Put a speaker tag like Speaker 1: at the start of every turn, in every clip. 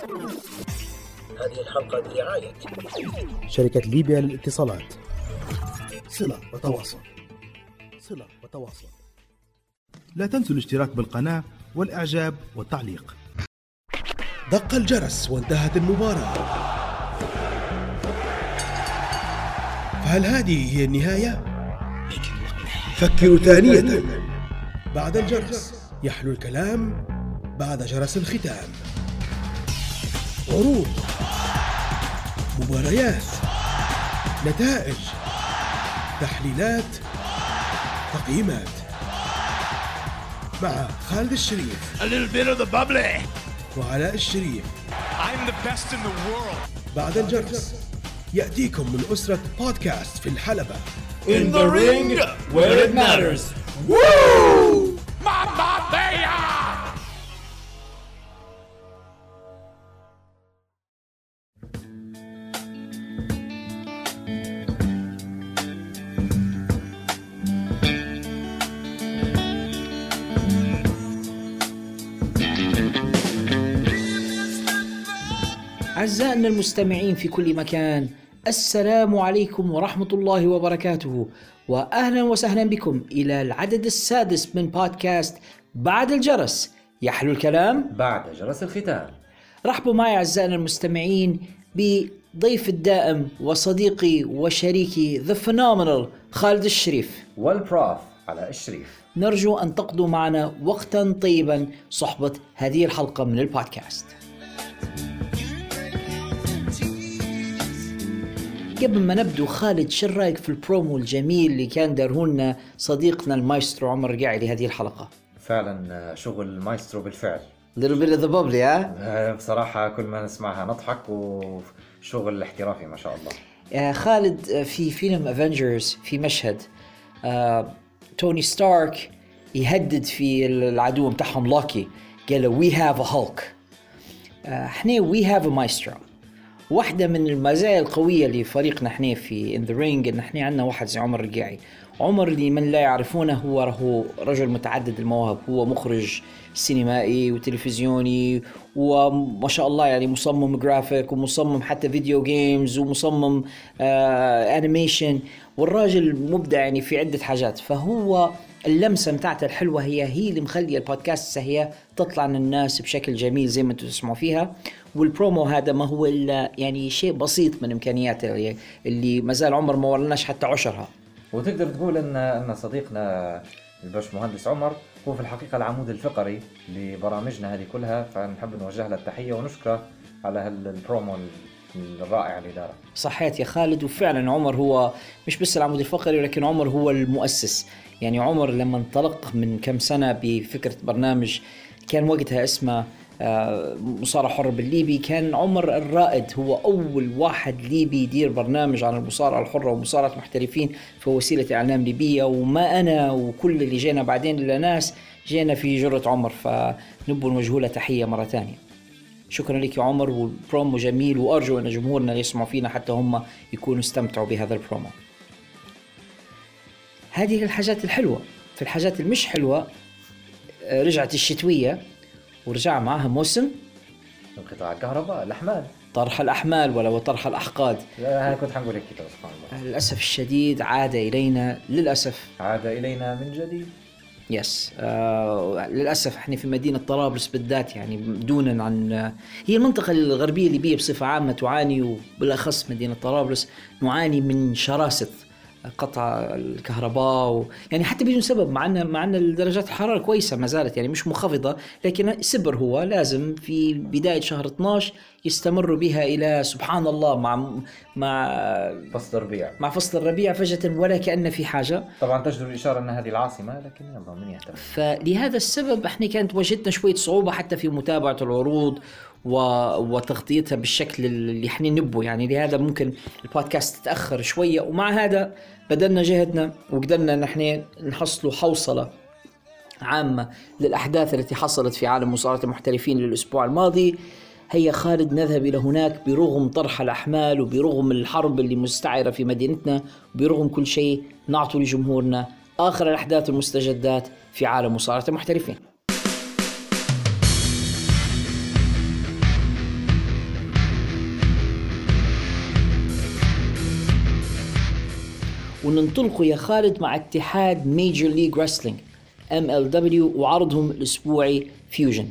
Speaker 1: هذه الحلقة برعاية
Speaker 2: شركة ليبيا للاتصالات. صلة وتواصل. صلة وتواصل.
Speaker 3: لا تنسوا الاشتراك بالقناة والإعجاب والتعليق.
Speaker 2: دق الجرس وانتهت المباراة. فهل هذه هي النهاية؟ فكروا ثانية. بعد الجرس يحلو الكلام بعد جرس الختام. عروض مباريات نتائج تحليلات تقييمات مع خالد الشريف
Speaker 4: A little bit of the bubbly.
Speaker 2: وعلاء الشريف
Speaker 4: I'm the best in the world.
Speaker 2: بعد الجرس يأتيكم من أسرة بودكاست في الحلبة
Speaker 4: In the ring, where it matters. Mamma
Speaker 5: أعزائنا المستمعين في كل مكان. السلام عليكم ورحمة الله وبركاته. وأهلا وسهلا بكم إلى العدد السادس من بودكاست بعد الجرس. يحلو الكلام؟
Speaker 6: بعد جرس الختام.
Speaker 5: رحبوا معي أعزائنا المستمعين بضيف الدائم وصديقي وشريكي The Phenomenal خالد الشريف.
Speaker 6: والبروف على الشريف.
Speaker 5: نرجو أن تقضوا معنا وقتا طيبا صحبة هذه الحلقة من البودكاست. قبل ما نبدو خالد شو رأيك في البرومو الجميل اللي كان داره لنا صديقنا المايسترو عمر الرقاعي لهذه الحلقة؟
Speaker 6: فعلا آه، شغل مايسترو بالفعل.
Speaker 5: Little bit of the bubbly ها؟
Speaker 6: آه، بصراحة كل ما نسمعها نضحك وشغل احترافي ما شاء الله.
Speaker 5: آه، خالد آه، في فيلم Avengers في مشهد آه، توني ستارك يهدد في العدو بتاعهم لوكي قال له we have a Hulk إحنا we have a مايسترو واحدة من المزايا القوية لفريقنا إحنا في in the ring إن إحنا عندنا واحد زي عمر الرقاعي. عمر لمن لا يعرفونه هو هو رجل متعدد المواهب. هو مخرج سينمائي وتلفزيوني وما شاء الله يعني مصمم جرافيك ومصمم حتى video games ومصمم آه animation والراجل مبدع يعني في عدة حاجات. فهو اللمسة متاعته الحلوة هي هي اللي مخلية البودكاست هي تطلع للناس بشكل جميل زي ما أنتم تسمعوا فيها. والبرومو هذا ما هو إلا يعني شيء بسيط من إمكانياته اللي, اللي ما زال عمر ما ورناش حتى عشرها.
Speaker 6: وتقدر تقول ان إن صديقنا الباش مهندس عمر هو في الحقيقة العمود الفقري لبرامجنا هذه كلها فنحب نوجه له التحية ونشكره على هالبرومو الرائع اللي داره.
Speaker 5: صحيت يا خالد وفعلا عمر هو مش بس العمود الفقري ولكن عمر هو المؤسس. يعني عمر لما انطلق من كم سنة بفكرة برنامج كان وقتها اسمه مصارع حر بالليبي كان عمر الرائد هو أول واحد ليبي يدير برنامج عن المصارعة الحرة ومصارعة محترفين في وسيلة إعلام ليبية. وما أنا وكل اللي جينا بعدين إلا ناس جينا في جرة عمر فنبوا نوجه له تحية مرة ثانية. شكرا لك يا عمر والبرومو جميل وأرجو أن جمهورنا اللي يسمعوا فينا حتى هم يكونوا استمتعوا بهذا البرومو. هذه الحاجات الحلوة، في الحاجات المش حلوة آه، رجعت الشتوية. ورجع معها موسم.
Speaker 6: انقطاع الكهرباء الأحمال.
Speaker 5: طرح الأحمال ولا وطرح الأحقاد.
Speaker 6: لا، أنا كنت حنقول هيك كده سبحان الله.
Speaker 5: للأسف الشديد عاد إلينا للأسف.
Speaker 6: عاد إلينا من جديد.
Speaker 5: yes. آه للأسف إحنا في مدينة طرابلس بالذات يعني دونا عن هي المنطقة الغربية الليبية بصفة عامة تعاني وبالأخص مدينة طرابلس نعاني من شراسة قطع الكهرباء و... يعني حتى بدون سبب مع ان مع إن درجات الحرارة كويسة ما زالت يعني مش منخفضة لكن سبر هو لازم في بداية شهر 12 يستمر بها إلى سبحان الله مع مع
Speaker 6: فصل الربيع
Speaker 5: مع فصل الربيع فجأة ولا كأن في حاجة
Speaker 6: طبعا تجدر الإشارة إن هذه العاصمة لكن يلا من يهتم
Speaker 5: فلهذا السبب إحنا كانت واجهتنا شوية صعوبة حتى في متابعة العروض. وتغطيتها بالشكل اللي إحنا نبه يعني لهذا ممكن البودكاست تاخر شوية ومع هذا بدلنا جهدنا وقدرنا نحن نحصلوا حوصلة عامة للأحداث التي حصلت في عالم مصارعة المحترفين للأسبوع الماضي. هيا خالد نذهب إلى هناك برغم طرح الأحمال وبرغم الحرب اللي مستعرة في مدينتنا وبرغم كل شيء نعطي لجمهورنا آخر الأحداث المستجدات في عالم مصارعة المحترفين. وننطلقوا يا خالد مع اتحاد Major League Wrestling MLW وعرضهم الأسبوعي Fusion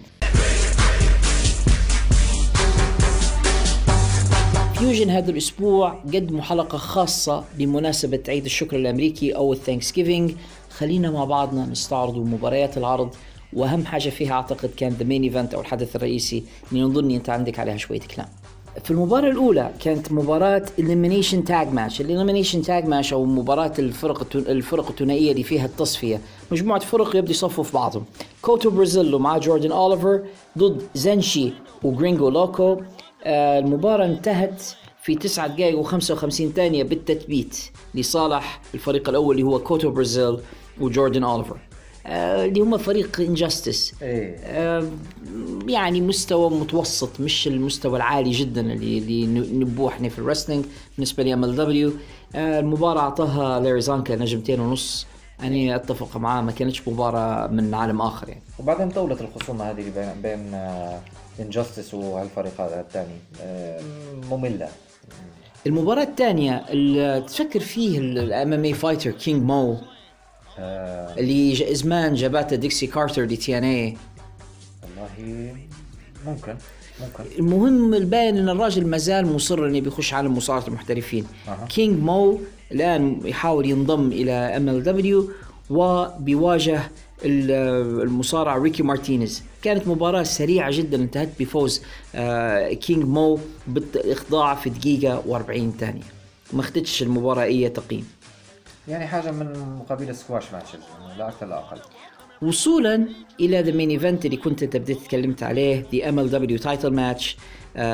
Speaker 5: Fusion هذا الأسبوع قدموا حلقة خاصة بمناسبه عيد الشكر الأمريكي أو ال Thanksgiving خلينا مع بعضنا نستعرض مباريات العرض وأهم حاجة فيها أعتقد كان the main event أو الحدث الرئيسي. اللي نظني أنت عندك عليها شوية كلام. في المباراة الأولى كانت مباراة Elimination Tag Match، Elimination Tag Match أو مباراة الفرق الفرق الثنائية اللي فيها التصفية، مجموعة فرق يبدو يصفوا في بعضهم، كوتو برازيل مع جوردن أوليفر ضد زنشي وجرينجو لوكو، آه المباراة انتهت في 9 دقائق و55 ثانية بالتثبيت لصالح الفريق الأول اللي هو كوتو برازيل وجوردن أوليفر. آه اللي هم فريق Injustice
Speaker 6: إيه.
Speaker 5: آه، يعني مستوى متوسط مش المستوى العالي جدا اللي اللي نبوه إحنا في ال wrestling بالنسبة لي MLW المباراة أعطاها لاري زانكا نجمتين ونص. أنا أتفق معاه ما كانتش مباراة من عالم آخر يعني.
Speaker 6: وبعدين طولت الخصومة هذه اللي بين بين Injustice وهالفريق هذا الثاني. آه، مملة.
Speaker 5: المباراة الثانية اللي تفكر فيه ال MMA fighter كينج مو
Speaker 6: آه،
Speaker 5: اللي ج- زمان جابته ديكسي كارتر لي TNA.
Speaker 6: والله ممكن ممكن.
Speaker 5: المهم الباين إن الراجل ما زال مصر إنه بيخش عالم مصارعة المحترفين.
Speaker 6: أها.
Speaker 5: كينج مو الآن يحاول ينضم إلى MLW وبيواجه ال- المصارع ريكي مارتينيز كانت مباراة سريعة جدا انتهت بفوز آه، كينج مو بالإخضاع في دقيقة و40 ثانية. ما اخدتش المباراة أي تقييم.
Speaker 6: يعني حاجة من مقابل ال squash matches لا أكثر لا أقل.
Speaker 5: وصولا إلى the main event اللي كنت أنت بديت تكلمت عليه the MLW title match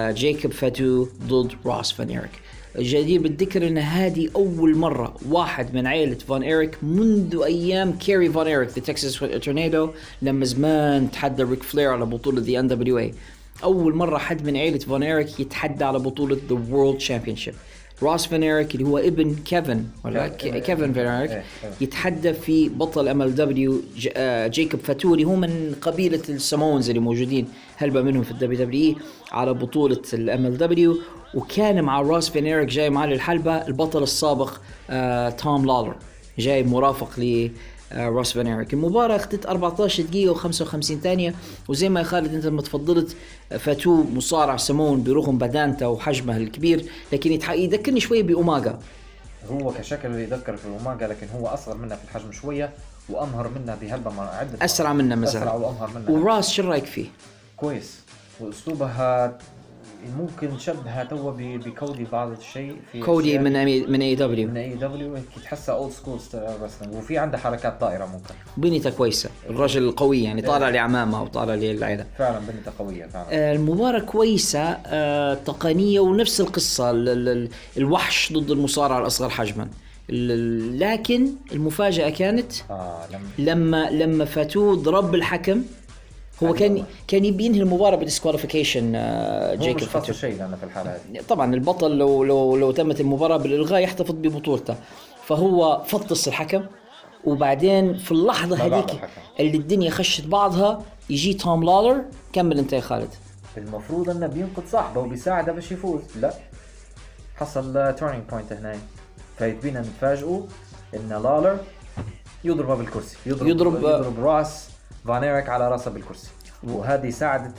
Speaker 5: جايكوب فاتو ضد راس فان إيريك. الجدير بالذكر إن هذه أول مرة واحد من عائله فان إيريك منذ أيام كيري فان إيريك the Texas Tornado لما زمان تحدى ريك فلير على بطولة the NWA أول مرة حد من عائله فان إيريك يتحدى على بطولة the world championship راس فان إيريك اللي هو ابن كيفن ولا كيفن فان إيريك
Speaker 6: إيه، إيه.
Speaker 5: يتحدى في بطل MLW جيكوب فاتو اللي هو من قبيلة ال Samoans اللي موجودين هلبة منهم في ال WWE على بطولة ال MLW وكان مع راس فين إيريك جاي معاه للحلبة البطل السابق آه توم لاولر جاي مرافق ل آه، راس فان إيريك. المباراة اخذت 14 دقيقة و55 ثانية وزي ما يا خالد أنت لما تفضلت فاتو مصارع سمون برغم بدانته وحجمه الكبير لكن يذكرني شوي بأوماغا.
Speaker 6: هو كشكل يذكر في الأوماجا لكن هو أصغر منها في الحجم شوية وأمهر منها بهلبة عدة
Speaker 5: أسرع
Speaker 6: أسرع
Speaker 5: مثلا
Speaker 6: وأمهر منها.
Speaker 5: وراس شو رأيك فيه؟
Speaker 6: كويس. وأسلوبها ممكن تشبهها توا بكودي بعض الشيء في
Speaker 5: كودي من أمي من اي دبليو
Speaker 6: من اي دبليو هيك تحسها old school وفي عندها حركات طائره ممكن.
Speaker 5: بنيته كويسة. الرجل القوي يعني طالع لعمامة وطالع للعيلة.
Speaker 6: فعلا بنتها قوية فعلا.
Speaker 5: آه، المباراة كويسة آه، تقنية ونفس القصة. ال- ال- ال- الوحش ضد المصارع الأصغر حجما. لكن المفاجأة كانت
Speaker 6: آه لما
Speaker 5: لما لما فاتوه ضرب الحكم هو كان. كان يبي ينهي المباراة بديسكواليفيكيشن
Speaker 6: هو
Speaker 5: جيكوب
Speaker 6: مش خاصه شيء لأنه في الحالة هذه.
Speaker 5: طبعا البطل لو لو لو تمت المباراة بالإلغاء يحتفظ ببطولته. فهو فطس الحكم وبعدين في
Speaker 6: بعد
Speaker 5: هذيك. اللي الدنيا خشت بعضها يجي توم لاولر كمل انت يا خالد.
Speaker 6: المفروض إنه بينقذ صاحبه وبيساعده باش يفوز. لا. حصل turning point هنا. فيبينا نتفاجئوا إن لاولر يضربه بالكرسي. يضرب
Speaker 5: يضرب-
Speaker 6: يضرب رأس. فان ايريك على راسه بالكرسي. وهذه ساعدت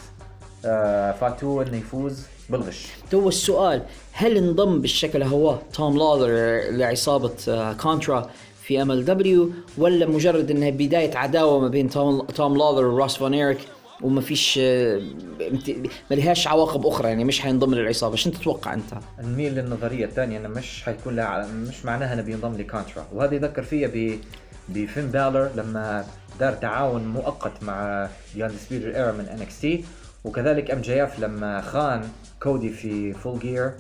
Speaker 6: آه، فاتو إنه يفوز بالغش.
Speaker 5: تو السؤال هل انضم بالشكل هو توم لاولر لعصابة آه، كونترا في MLW ولا مجرد إنها بداية عداوة ما بين توم, توم وراس فان ايريك وما فيش آه، ما لهاش عواقب أخرى؟ يعني مش حينضم للعصابة. شو تتوقع أنت؟
Speaker 6: نميل للنظرية الثانية إنه مش حيكون لها مش معناها إنه بينضم لكونترا. وهذا يذكر فيها ب بفين بالور لما دار تعاون مؤقت مع the Undisputed Era من NXT وكذلك MJF لما خان كودي في Full Gear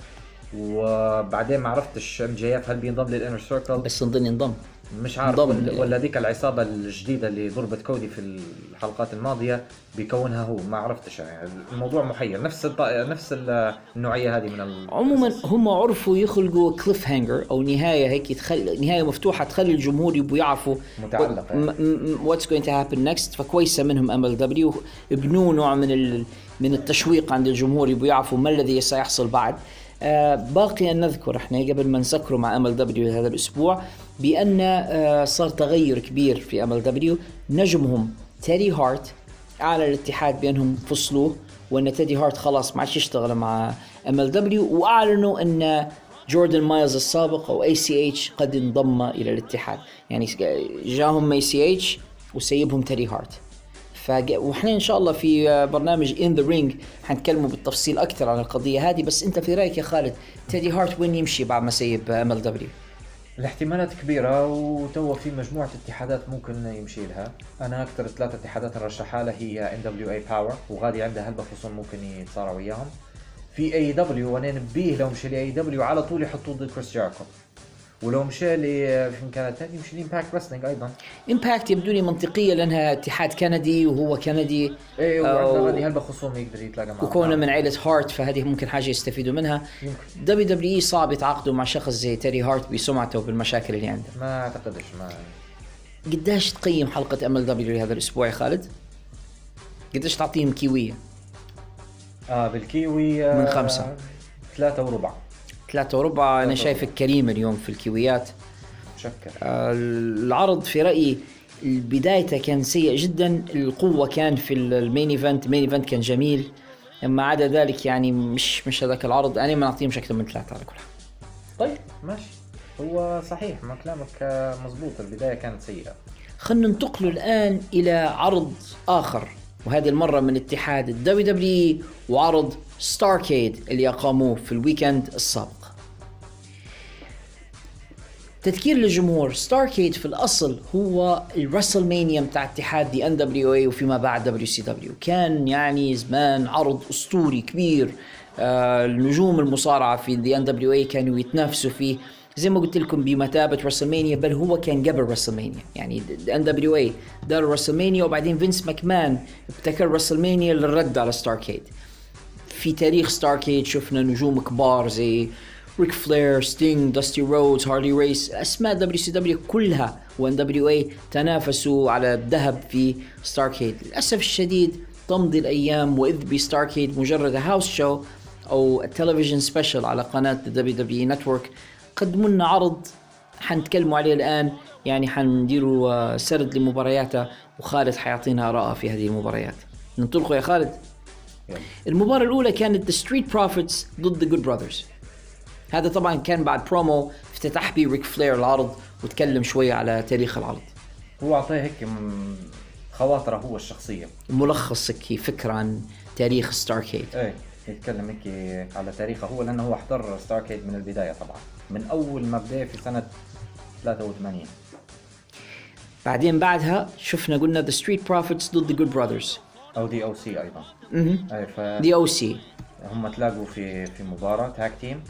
Speaker 6: وبعدين ما عرفتش MJF هل بينضم لل Inner Circle
Speaker 5: بس نضل ينضم.
Speaker 6: مش عارف ولا, ذيك العصابة الجديدة اللي ضربت كودي في الحلقات الماضية بيكونها هو ما عرفتش يعني. الموضوع محير. نفس الط... نفس النوعية هذه من ال...
Speaker 5: عموما هم عرفوا يخلقوا cliffhanger أو نهاية هيك تخل... نهاية مفتوحة تخلي الجمهور يبقوا يعرفوا
Speaker 6: متعلقة يعني.
Speaker 5: what's going to happen next فكويسة منهم MLW ابنوا نوع من ال... من التشويق عند الجمهور يبقوا يعرفوا ما الذي سيحصل بعد. آه باقي أن نذكر إحنا قبل ما نسكره مع MLW هذا الأسبوع بأن آه، صار تغير كبير في MLW. نجمهم تيدي هارت أعلن الاتحاد بأنهم فصلوه وأن تيدي هارت خلاص ما عادش يشتغل مع MLW وأعلنوا أن جوردن مايلز السابق أو ACH قد انضم إلى الاتحاد. يعني جاهم ACH وسيبهم تيدي هارت. فج... وإحنا إن شاء الله في برنامج In the Ring حنتكلموا بالتفصيل أكثر عن القضية هذه. بس أنت في رأيك يا خالد تيدي هارت وين يمشي بعد ما سيب MLW؟
Speaker 6: الاحتمالات كبيرة وتوا في مجموعة اتحادات ممكن يمشي لها، أنا أكثر ثلاث اتحادات رشحها لها هي NWA Power وغادي عندها هلبة خصوم ممكن يتصارعوا وياهم. في AEW وأنا نبيه لو مشي ل AEW على طول يحطوه ضد كريس جيريكو. ولو مشى لي في مكان ثاني يمشي ل Impact Wrestling
Speaker 5: أيضا. Impact يبدو لي منطقية لأنها اتحاد كندي وهو كندي.
Speaker 6: إيه وعنده هلبة خصوم يقدر يتلاقى معه.
Speaker 5: وكونه من عائله هارت فهذه ممكن حاجة يستفيدوا منها. WWE صعب يتعاقدوا مع شخص زي تيدي هارت بسمعته وبالمشاكل اللي عنده.
Speaker 6: ما أعتقدش ما
Speaker 5: قديش تقيم حلقة MLW لهذا الأسبوع يا خالد؟ قديش تعطيهم كيوية؟
Speaker 6: آه بالكيوي آه
Speaker 5: من خمسة.
Speaker 6: ثلاثة وربع.
Speaker 5: ثلاثة وربع.
Speaker 6: ثلاثة
Speaker 5: شايفك كريم اليوم في الكيويات
Speaker 6: مشكر
Speaker 5: آه، العرض في رأيي بدايته كان سيء جدا القوة كان في ال main event. ال main event كان جميل. أما عدا ذلك يعني مش مش هذاك العرض. أنا ما نعطيهم أكثر من ثلاثة على كل حال.
Speaker 6: طيب ماشي. هو صحيح ما كلامك مزبوط البداية كانت سيئة.
Speaker 5: خلينا ننتقل الآن إلى عرض آخر وهذه المرة من اتحاد ال WWE وعرض Starrcade اللي أقاموه في ال weekend السابق. تذكير للجمهور Starrcade في الأصل هو ال WrestleMania بتاع اتحاد the NWA وفيما بعد WCW كان يعني زمان عرض أسطوري كبير آه النجوم المصارعة في the NWA كانوا يتنافسوا فيه. زي ما قلت لكم بمثابة WrestleMania بل هو كان قبل WrestleMania يعني NWA دار WrestleMania وبعدين فينس ماكمان ابتكر WrestleMania للرد على Starrcade في تاريخ Starrcade شفنا نجوم كبار زي ريك فلير ستينج داستي رودز هارلي ريس أسماء WCW كلها و NWA تنافسوا على الذهب في Starrcade للأسف الشديد تمضي الأيام وإذ ب Starrcade مجرد house show أو television special على قناة WWE Network قدموا لنا عرض حنتكلموا عليه الآن يعني حنديروا آه، سرد لمبارياته وخالد حيعطينا اراءه في هذه المباريات. ننطلقوا يا خالد. المباراة الأولى كانت The Street Profits ضد The Good Brothers هذا طبعا كان بعد برومو افتتح بيه ريك فلير العرض وتكلم شوية على تاريخ العرض.
Speaker 6: هو أعطيه هيك خواطره هو الشخصية.
Speaker 5: ملخص هيك فكرة عن تاريخ Starrcade
Speaker 6: إيه يتكلم هيك على تاريخه هو لأنه هو حضر Starrcade من البداية طبعا. من أول ما بدأ في سنة 83
Speaker 5: بعدين بعدها شفنا قلنا The Street Profits ضد The Good Brothers
Speaker 6: أو The OC أيضا. إيه ف
Speaker 5: The OC
Speaker 6: هم تلاقوا في في مباراة tag team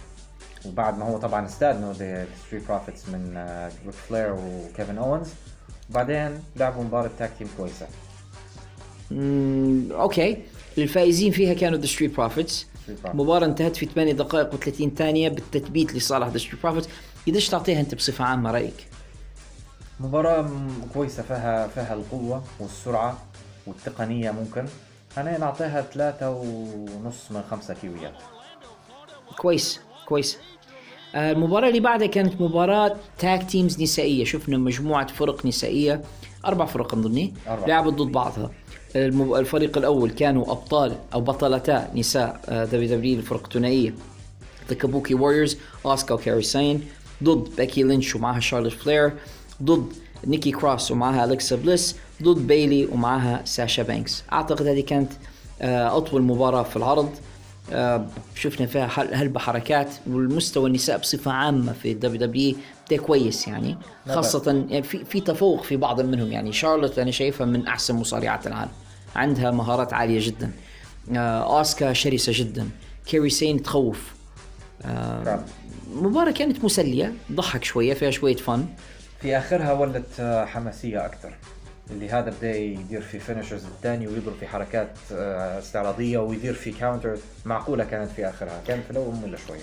Speaker 6: وبعد ما هو طبعا استاذنوا The Street Profits من ريك فلير وكيفن اونز وبعدين لعبوا مباراة tag team كويسة.
Speaker 5: Okay. الفائزين فيها كانوا The
Speaker 6: Street Profits.
Speaker 5: المباراة انتهت في 8 دقائق و30 ثانية بالتثبيت لصالح The Street Profits قديش تعطيها أنت بصفة عامة رأيك؟
Speaker 6: مباراة كويسة فيها فيها القوة والسرعة والتقنية ممكن. أنا نعطيها ثلاثة ونص من خمسة كيويات.
Speaker 5: كويس كويس. المباراة اللي بعدها كانت مباراة tag teams نسائية. شفنا مجموعة فرق نسائية أربع فرق أظني. لعبت ضد بعضها. الفريق الأول كانوا أبطال أو بطلتا نساء WWE الفرق الثنائية The Kabuki Warriors أسكا وكايري ساين ضد بيكي لينش ومعها شارلوت فلير ضد نيكي كروس ومعها أليكسا بليس ضد بايلي ومعها ساشا بانكس أعتقد هذه كانت آه، أطول مباراة في العرض. آه، شفنا فيها هلبة حركات والمستوى النساء بصفة عامة في ال WWE ده كويس يعني. خاصة يعني في في تفوق في بعض منهم يعني. شارلوت أنا شايفها من أحسن مصارعات العالم. عندها مهارات عالية جدا. آه، أسكا شرسة جدا. كايري ساين تخوف.
Speaker 6: فعلا.
Speaker 5: مباراة كانت مسلية ضحك شوية فيها شوية فن.
Speaker 6: في آخرها ولت آه، حماسية أكثر. اللي هذا بدا يدير في finishers الثاني ويضرب في حركات آه، استعراضية ويدير في counter معقولة كانت في آخرها؟ كانت في الأول مملة شوية.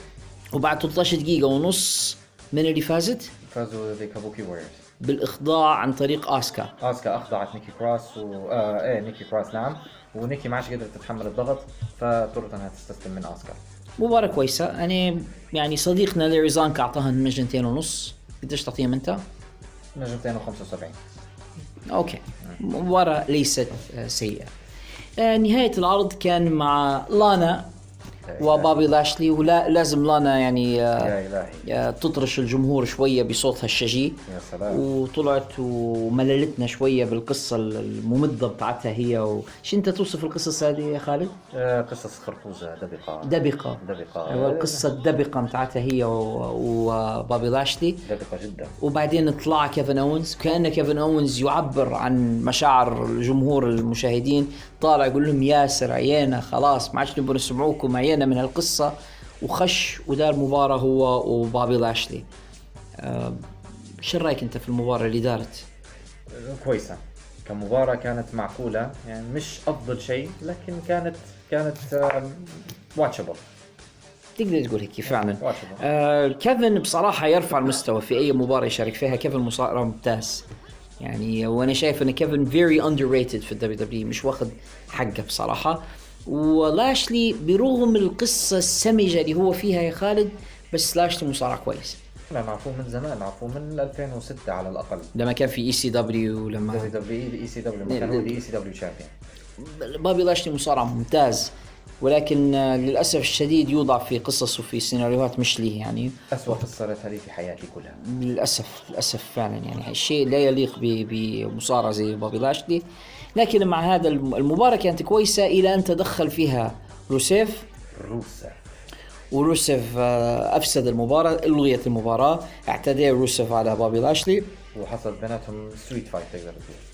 Speaker 5: وبعد 13 دقيقة ونص من اللي فازت؟
Speaker 6: فازوا The Kabuki Warriors
Speaker 5: بالإخضاع عن طريق أوسكا
Speaker 6: أسكا أخضعت نيكي كروس و آه إيه نيكي كروس نعم. ونيكي ما عادش قدرت تتحمل الضغط فاضطرت إنها تستسلم من أسكا.
Speaker 5: مباراة كويسة. أنا يعني صديقنا لاري زونكا أعطاها نجمتين ونص. قديش تعطيهم أنت؟
Speaker 6: نجمتين و75
Speaker 5: okay. مباراة ليست آه، سيئة. آه، نهاية العرض كان مع لانا وبابي لاشلي ولا لازم لانا يعني آه،
Speaker 6: يا
Speaker 5: تطرش الجمهور شوية بصوتها الشجي
Speaker 6: يا سلام.
Speaker 5: وطلعت ومللتنا شوية بالقصة الممدة بتاعتها هي. و... شو أنت توصف القصص هذه يا خالد؟
Speaker 6: آه، قصص خرفوزة دبقة.
Speaker 5: دبقة.
Speaker 6: دبقة.
Speaker 5: أيوه القصة الدبقة بتاعتها هي وبابي لاشلي.
Speaker 6: دبقة جدا.
Speaker 5: وبعدين طلع كيفن اونز كأن كيفن اونز يعبر عن مشاعر الجمهور المشاهدين. طالع يقول لهم ياسر عيانا خلاص ما عادش نبغى نسمعوكم عيانا من هالقصه وخش ودار مباراة هو وبابي لاشلي. شو رأيك أنت في المباراة اللي دارت؟
Speaker 6: كويسة. كمباراة كانت معقولة يعني مش أفضل شيء لكن كانت كانت واتشبل
Speaker 5: تقدر تقول هيك فعلا. آه كيفن بصراحة يرفع المستوى في أي مباراة يشارك فيها. كيفن مصارع ممتاز. يعني وأنا شايف أن كيفن very underrated في ال WW مش واخد حقه بصراحة. ولاشلي برغم القصة السمجة اللي هو فيها يا خالد بس لاشلي مصارع كويس.
Speaker 6: إحنا نعرفوه من زمان نعرفوه من 2006 على الأقل.
Speaker 5: لما كان في اي سي دبليو
Speaker 6: دبليو
Speaker 5: لما
Speaker 6: دبليو إي سي دبليو كان هو الاي CW champion
Speaker 5: بابي لاشلي مصارع ممتاز. ولكن للأسف الشديد يوضع في قصص وفي سيناريوهات مش ليه يعني.
Speaker 6: أسوأ قصة صارت هذه في حياتي كلها.
Speaker 5: للأسف للأسف فعلا يعني. الشيء لا يليق بمصارع زي بابي لاشلي لكن مع هذا الم- المباراه كانت كويسة إلى أن تدخل فيها روسيف.
Speaker 6: روسا
Speaker 5: وروسيف آه، أفسد المباراة ألغيت المباراة. اعتدى روسيف على بابي لاشلي
Speaker 6: وحصل بيناتهم street fight تقدر تقول.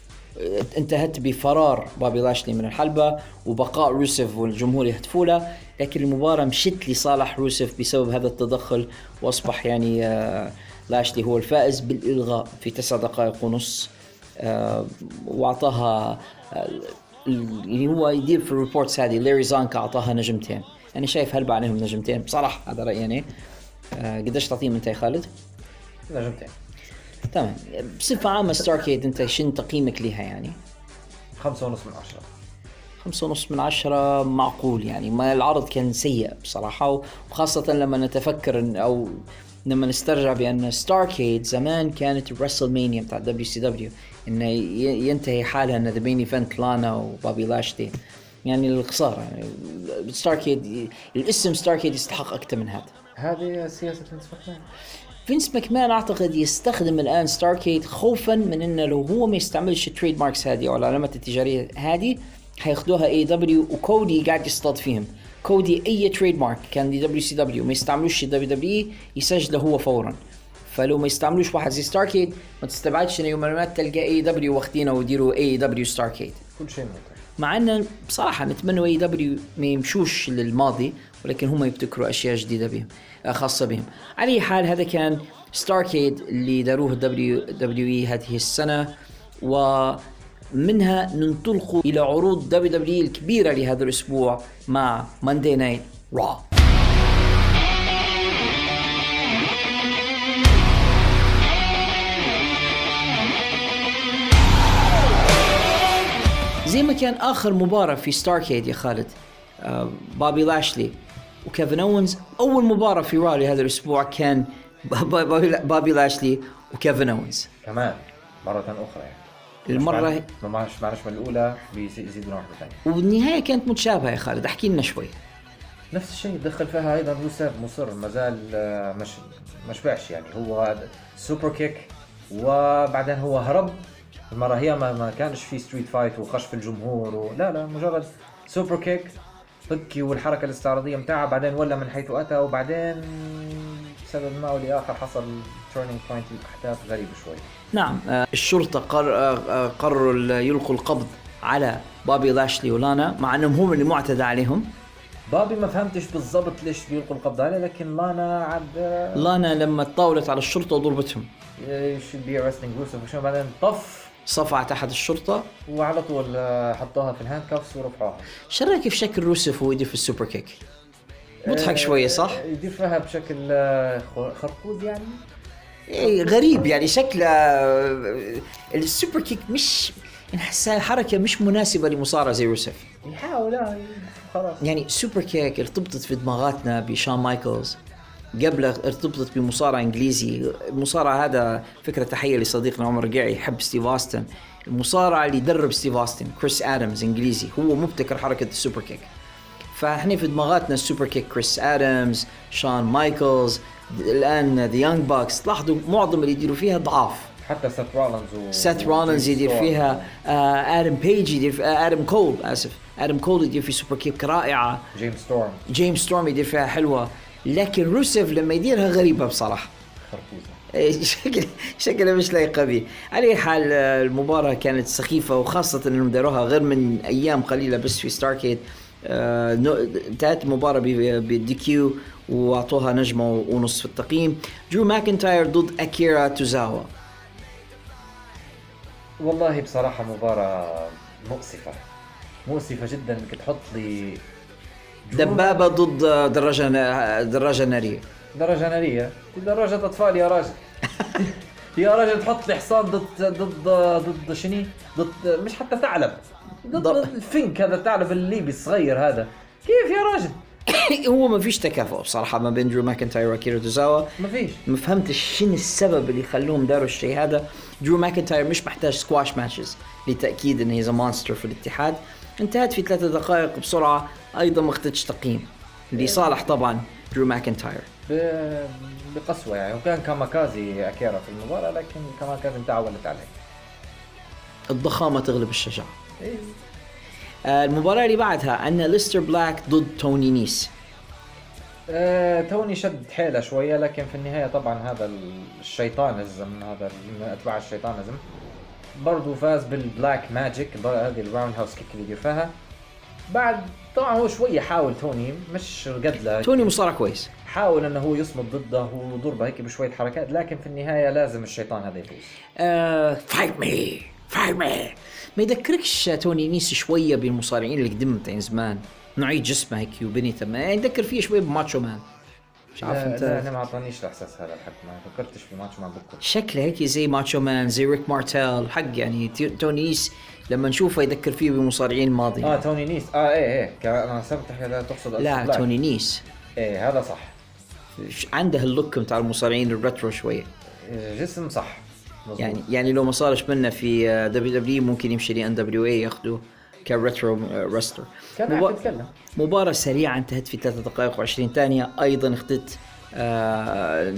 Speaker 5: انتهت بفرار بابي لاشلي من الحلبة وبقاء روسيف والجمهور يهتفوا له لكن المباراة مشت لصالح روسيف بسبب هذا التدخل وأصبح يعني آه، لاشلي هو الفائز بالإلغاء في تسع دقائق ونص. آه، وأعطاها آه، اللي هو يدير في ال reports هذه ليري زانكا أعطاها نجمتين. أنا شايف هلبة عليهم نجمتين. بصراحة هذا رأيي آه، قديش تعطيهم أنت يا خالد؟
Speaker 6: نجمتين.
Speaker 5: تمام. بصفة عامة Starrcade أنت شنو تقييمك لها يعني؟
Speaker 6: خمسة ونص من عشرة.
Speaker 5: خمسة ونص من عشرة معقول يعني. ما العرض كان سيء بصراحة وخاصة لما نتفكر إن أو لما نسترجع بأن Starrcade زمان كانت الرسل مانيا بتاع دبليو سي دبليو إنه ينتهي حالها إن the main event لانا وبابي لاشلي يعني الخسارة يعني. Starrcade الاسم Starrcade يستحق أكثر من هذا.
Speaker 6: هذه سياسة فينس ماكمان
Speaker 5: أعتقد يستخدم الآن Starrcade خوفا من انه لو هو ما يستعملش ال trademarks هذه أو العلامات التجارية هذه حياخذوها AEW وكودي قاعد يصطاد فيهم. كودي أي trademark كان دي WCW ما يستعملوش WW يسجله هو فورا. فلو ما يستعملوش واحد زي Starrcade ما تستبعدش انه يوم ما تلقى AEW واخدينه ويديروا AEW Starrcade
Speaker 6: كل شيء ممكن
Speaker 5: مع ان بصراحة نتمنى AEW ما يمشوش للماضي ولكن هم يبتكروا أشياء جديدة بهم آه، خاصة بهم. على أي حال هذا كان Starrcade اللي داروه ال WWE هذه السنة ومنها ننطلق إلى عروض WW الكبيرة لهذا الأسبوع مع Monday Night Raw زي ما كان آخر مباراة في Starrcade يا خالد آه، بابي لاشلي وكيفن اونز أول مباراة في Raw هذا الأسبوع كان بابي, لاشلي وكيفن اونز
Speaker 6: كمان مرة أخرى يعني.
Speaker 5: المرة
Speaker 6: ما معلش من الأولى بيزيدون واحدة ثانية
Speaker 5: والنهاية كانت متشابهة يا خالد أحكي لنا شوي.
Speaker 6: نفس الشيء دخل فيها أيضا روسيف مصر ما زال آه، مش مش بعش يعني. هو superkick وبعدين هو هرب. المرة هي ما, ما كانش في street fight وخش في الجمهور و... لا لا مجرد superkick هكي والحركة الاستعراضية متاعها بعدين ولا من حيث أتى وبعدين بسبب ما أو لآخر حصل turning point الأحداث غريبة شوي.
Speaker 5: نعم. آه، الشرطة قر... آه، آه، قرروا يلقوا القبض على بابي لاشلي ولانا مع أنهم هم اللي معتدى عليهم.
Speaker 6: بابي ما فهمتش بالضبط ليش بيلقوا القبض عليه لكن لانا عاد
Speaker 5: لانا لما تطاولت على الشرطة وضربتهم.
Speaker 6: Be arresting روسيف وشو بعدين؟ طف
Speaker 5: صفعت أحد الشرطة.
Speaker 6: وعلى طول آه، حطوها في ال handcuffs ورفعوها.
Speaker 5: شو رايك في شكل روسف وهو يدير في ال superkick؟ مضحك شوية صح؟
Speaker 6: آه، يدير فيها بشكل آه، خرقوز يعني؟
Speaker 5: إيه غريب يعني شكله آه، ال superkick مش نحسها حركة مش مناسبة لمصارع زي روسف
Speaker 6: يحاول آه، خلاص.
Speaker 5: يعني superkick ارتبطت في دماغاتنا بشون مايكلز. قبله ارتبطت بمصارع إنجليزي. المصارع هذا فكرة تحية لصديقنا عمر رقيعي يحب ستيف أوستن. المصارع اللي يدرب ستيف أوستن كريس آدمز إنجليزي هو مبتكر حركة ال superkick. فإحنا في دماغاتنا ال superkick كريس آدمز شون مايكلز الآن The Young Bucks لاحظوا معظم اللي يديروا فيها ضعاف.
Speaker 6: حتى سيث رولنز و
Speaker 5: سيث رولنز يدير. فيها آه آدم بيج يدير في آه آدم كول آسف. آدم كول يدير في superkick رائعة.
Speaker 6: جيمس ستورم.
Speaker 5: جيمس ستورم يدير فيها حلوة. لكن روسيف لما يديرها غريبة بصراحة.
Speaker 6: خرقوزة.
Speaker 5: إيه، شكل شكلها مش لايقه به على أي حال المباراة كانت سخيفة وخاصة إنهم داروها غير من أيام قليلة بس في Starrcade آه، انتهت المباراة بال DQ وأعطوها نجمة ونص في التقييم. درو ماكنتاير ضد أكيرا توزاوا.
Speaker 6: والله بصراحة مباراة مؤسفة. مؤسفة جدا انك تحط لي
Speaker 5: دبابة ضد دراجة دراجة نارية.
Speaker 6: درجة نارية. دي دراجة أطفال يا راجل. يا راجل تحط لي حصان ضد ضد ضد شني؟ ضد مش حتى ثعلب. ضد الفنك هذا الثعلب الليبي الصغير هذا. كيف يا راجل؟
Speaker 5: هو ما فيش تكافؤ بصراحة ما بين درو ماكنتاير واكيرا توزاوا.
Speaker 6: ما فيش.
Speaker 5: ما فهمتش شنو السبب اللي خلوهم داروا الشيء هذا. درو ماكنتاير مش محتاج squash matches لتأكيد انه هي monster في الاتحاد. انتهت في ثلاثة دقائق بسرعة. أيضا ما اخذتش تقييم. لصالح طبعا درو ماكنتاير
Speaker 6: ب- بقسوة يعني. وكان كاماكازي أكيرا في المباراة لكن كاماكازي انتهى ولت عليه.
Speaker 5: الضخامة تغلب الشجاعة. آه، المباراة اللي بعدها عندنا أليستر بلاك ضد توني نيس.
Speaker 6: آه، توني شد حيله شوية لكن في النهاية طبعا هذا الشيطانزم هذا من أتباع الشيطانزم. برضو فاز بال black magic هذه ال roundhouse kick اللي يدير فيها بعد طبعا هو شوية حاول توني مش قد له
Speaker 5: توني مصارع كويس.
Speaker 6: حاول إنه هو يصمد ضده ويضربه هيك بشوية حركات لكن في النهاية لازم الشيطان هذا يفوز.
Speaker 5: fight me fight me ما يذكركش توني نيس شوية بالمصارعين اللي قدم تاعين زمان. نوعيه جسمه هيك وبنيته ما يذكر فيه شوية بماتشو مان. مش عارف
Speaker 6: لا, لا
Speaker 5: انت
Speaker 6: أنا ما اعطانيش الاحساس هذا الحق ما فكرتش في ماتش مع بكر
Speaker 5: شكله هيك زي ماتشو مان زي ريك مارتيل حق يعني توني نيس لما نشوفه يذكر فيه بمصارعين الماضيين
Speaker 6: آه توني نيس آه إيه إيه أنا حسبت هذا تقصد
Speaker 5: لا. توني نيس
Speaker 6: إيه هذا صح.
Speaker 5: ش- عنده ال look بتاع المصارعين ال retro شوية.
Speaker 6: جسم صح. مزبوط.
Speaker 5: يعني يعني لو ما صارش منا في آه، WW ممكن يمشي ل NWA ياخذوه ك retro wrestler.
Speaker 6: كان عم يتكلم
Speaker 5: مباراة سريعة انتهت في 3 دقائق و20 ثانية. أيضا اخذت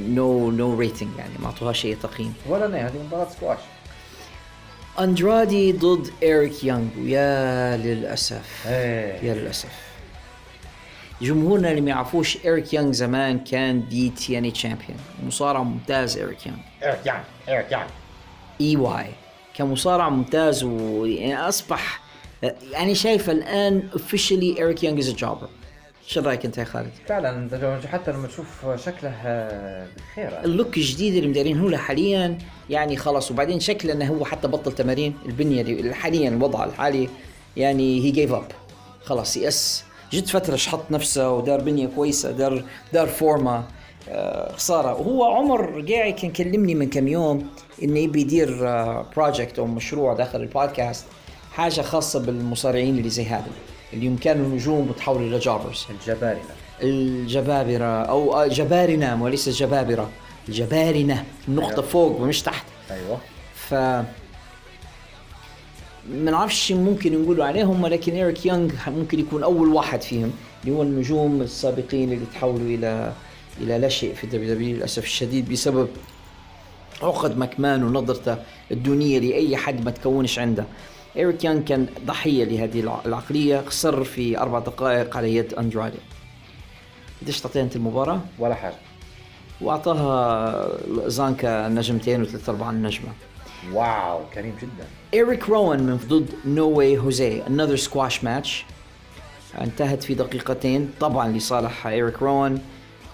Speaker 5: no no rating يعني ما اعطوهاش اي تقييم.
Speaker 6: ولا نه هذه مباراة سكواش
Speaker 5: أندرادي ضد إيريك يونغ ويا للأسف.
Speaker 6: إيه.
Speaker 5: يا للأسف. جمهورنا اللي ما يعرفوش إيريك يونغ زمان كان the TNA champion مصارع ممتاز إيريك يونغ
Speaker 6: إيريك يان إيريك يان
Speaker 5: EY كان مصارع ممتاز ويعني أصبح يعني شايف الآن officially ايريك يونغ is jobber شو رأيك أنت يا خالد؟
Speaker 6: فعلا حتى لما تشوف شكله آه، بغير
Speaker 5: ال look الجديد اللي مدارينه له حاليا يعني خلاص وبعدين شكله إنه هو حتى بطل تمارين البنية اللي حاليا الوضع الحالي يعني he give up خلاص يأس. جد فترة شحط نفسه ودار بنية كويسة دار دار فورمة. آه خسارة. وهو عمر رقاعي كان كلمني من كم يوم إنه يبي يدير project أو مشروع داخل البودكاست. حاجة خاصة بالمصارعين اللي زي هذا اللي كانوا نجوم وتحولوا إلى jobbers.
Speaker 6: الجبارنة.
Speaker 5: الجبابرة أو آه، جبارنة وليس جبابرة الجبارنة النقطة فوق ومش تحت.
Speaker 6: أيوه.
Speaker 5: ف ما نعرفش ممكن نقولوا عليهم ولكن إيريك يونغ ممكن يكون أول واحد فيهم اللي هو النجوم السابقين اللي تحولوا إلى إلى لا شيء في ال WW للأسف الشديد بسبب عقدة مكمان ونظرته الدونية لأي حد ما تكونش عنده. إيريك يونغ كان ضحية لهذه الع- العقلية خسر في أربع دقائق على يد أندرادي قديش تعطيها أنت المباراة؟
Speaker 6: ولا حاجة.
Speaker 5: وأعطاها زانكا نجمتين وثلاث ارباع نجمه
Speaker 6: wow كريم جدا.
Speaker 5: إيريك روان من ضد نو واي هوزي. Another squash match انتهت في دقيقتين. طبعا لصالح إيريك روان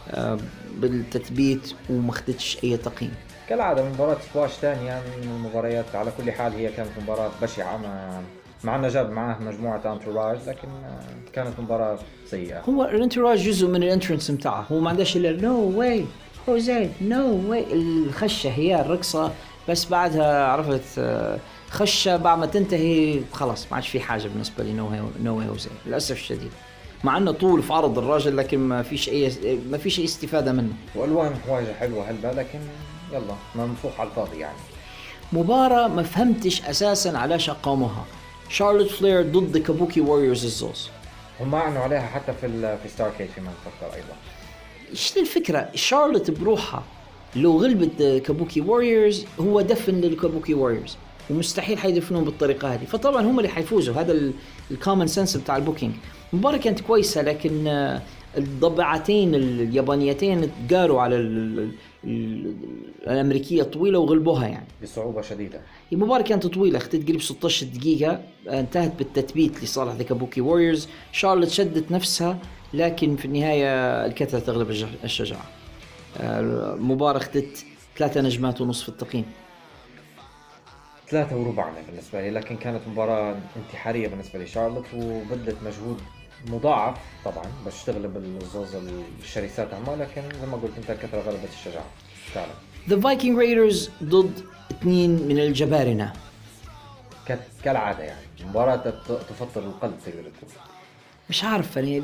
Speaker 5: آه، بالتثبيت وما اخذتش أي تقييم.
Speaker 6: كالعادة مباراة سكواش ثانية من المباريات على كل حال هي كانت مباراة بشعة مع مع انه جاب معاه مجموعة entourage لكن آه، كانت مباراة سيئة.
Speaker 5: هو ال entourage جزء من ال entrance بتاعه هو ما عندهش الا نو واي هوزي نو واي الخشة هي الرقصة بس بعدها عرفت آه، خشة بعد ما تنتهي خلاص ما عادش في حاجة بالنسبة لي. نو نو واي هوزي للأسف الشديد. مع إنه طول في عرض الراجل لكن ما فيش اي ما فيش أي استفادة منه.
Speaker 6: والوان حوايجه حلوة هلا لكن يلا منفوخ على الفاضي يعني.
Speaker 5: مباراة ما فهمتش أساسا علاش قاموها شارلوت فلير ضد كابوكي ووريرز الزوز.
Speaker 6: هم أعلنوا عليها حتى في في ستار كيت فيما نفكر أيضا.
Speaker 5: إيش الفكرة؟ شارلوت بروحها لو غلبت كابوكي ووريرز هو دفن للكابوكي ووريرز ومستحيل حيدفنون بالطريقة هذه. فطبعا هم اللي حيفوزوا. هذا ال common sense بتاع ال booking. المباراة كانت كويسة لكن الضبعتين اليابانيتين تقاروا على الأمريكية الطويله وغلبوها يعني.
Speaker 6: بصعوبة شديدة.
Speaker 5: المباراة كانت طويلة اختت قريب 16 دقيقة انتهت بالتثبيت لصالح ذا كابوكي ووريرز. شارلوت شدت نفسها لكن في النهاية الكثرة تغلب الج- الشجاعة آه، اختت ثلاثة نجمات ونصف في التقييم.
Speaker 6: ثلاثة وربع أنا بالنسبة لي لكن كانت مباراة انتحارية بالنسبة لشارلوت وبذلت مجهود مضاعف طبعا باش تغلب الزوز الشرسات عمها لكن زي ما قلت أنت الكثرة غلبت الشجاعة. فعلا.
Speaker 5: ذا فايكنج رايدرز ضد اثنين من الجبارنة.
Speaker 6: ك- كالعادة يعني. مباراة تت- تفطر القلب تقدر تقول.
Speaker 5: مش عارف يعني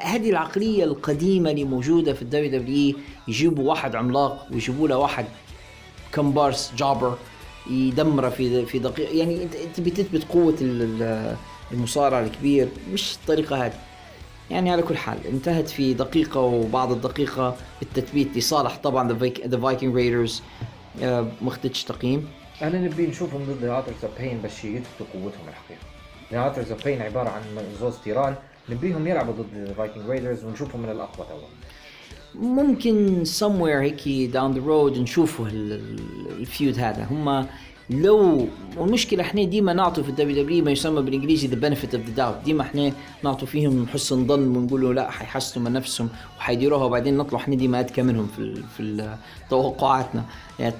Speaker 5: هذه العقلية القديمة اللي موجودة في ال WW يجيبوا واحد عملاق ويجيبوا له واحد كمبارس jobber يدمره في في دقيقة. يعني انت قوة ال- ال- المصارع الكبير مش الطريقة هذه. يعني على كل حال انتهت في دقيقة وبعد الدقيقة التثبيت لصالح طبعا ذا فايكنج رايدرز ما اخذتش تقييم.
Speaker 6: أنا نبي نشوفهم ضد Authors of Pain باش يثبتوا قوتهم الحقيقة Authors of Pain عبارة عن زوز تيران. نبيهم يلعبوا ضد الفايكنج رايدرز ونشوفهم من الأقوى توا.
Speaker 5: ممكن somewhere هيك down the road نشوفوا ال- ال- ال feud هذا. هم لو والمشكلة إحنا ديما نعطوا في ال WW ما يسمى بالإنجليزي the benefit of the doubt. ديما إحنا نعطوا فيهم حسن ظن ونقولوا لا حيحسنوا من نفسهم وحيديروها. وبعدين نطلع إحنا ديما أذكى منهم في في توقعاتنا. يعني.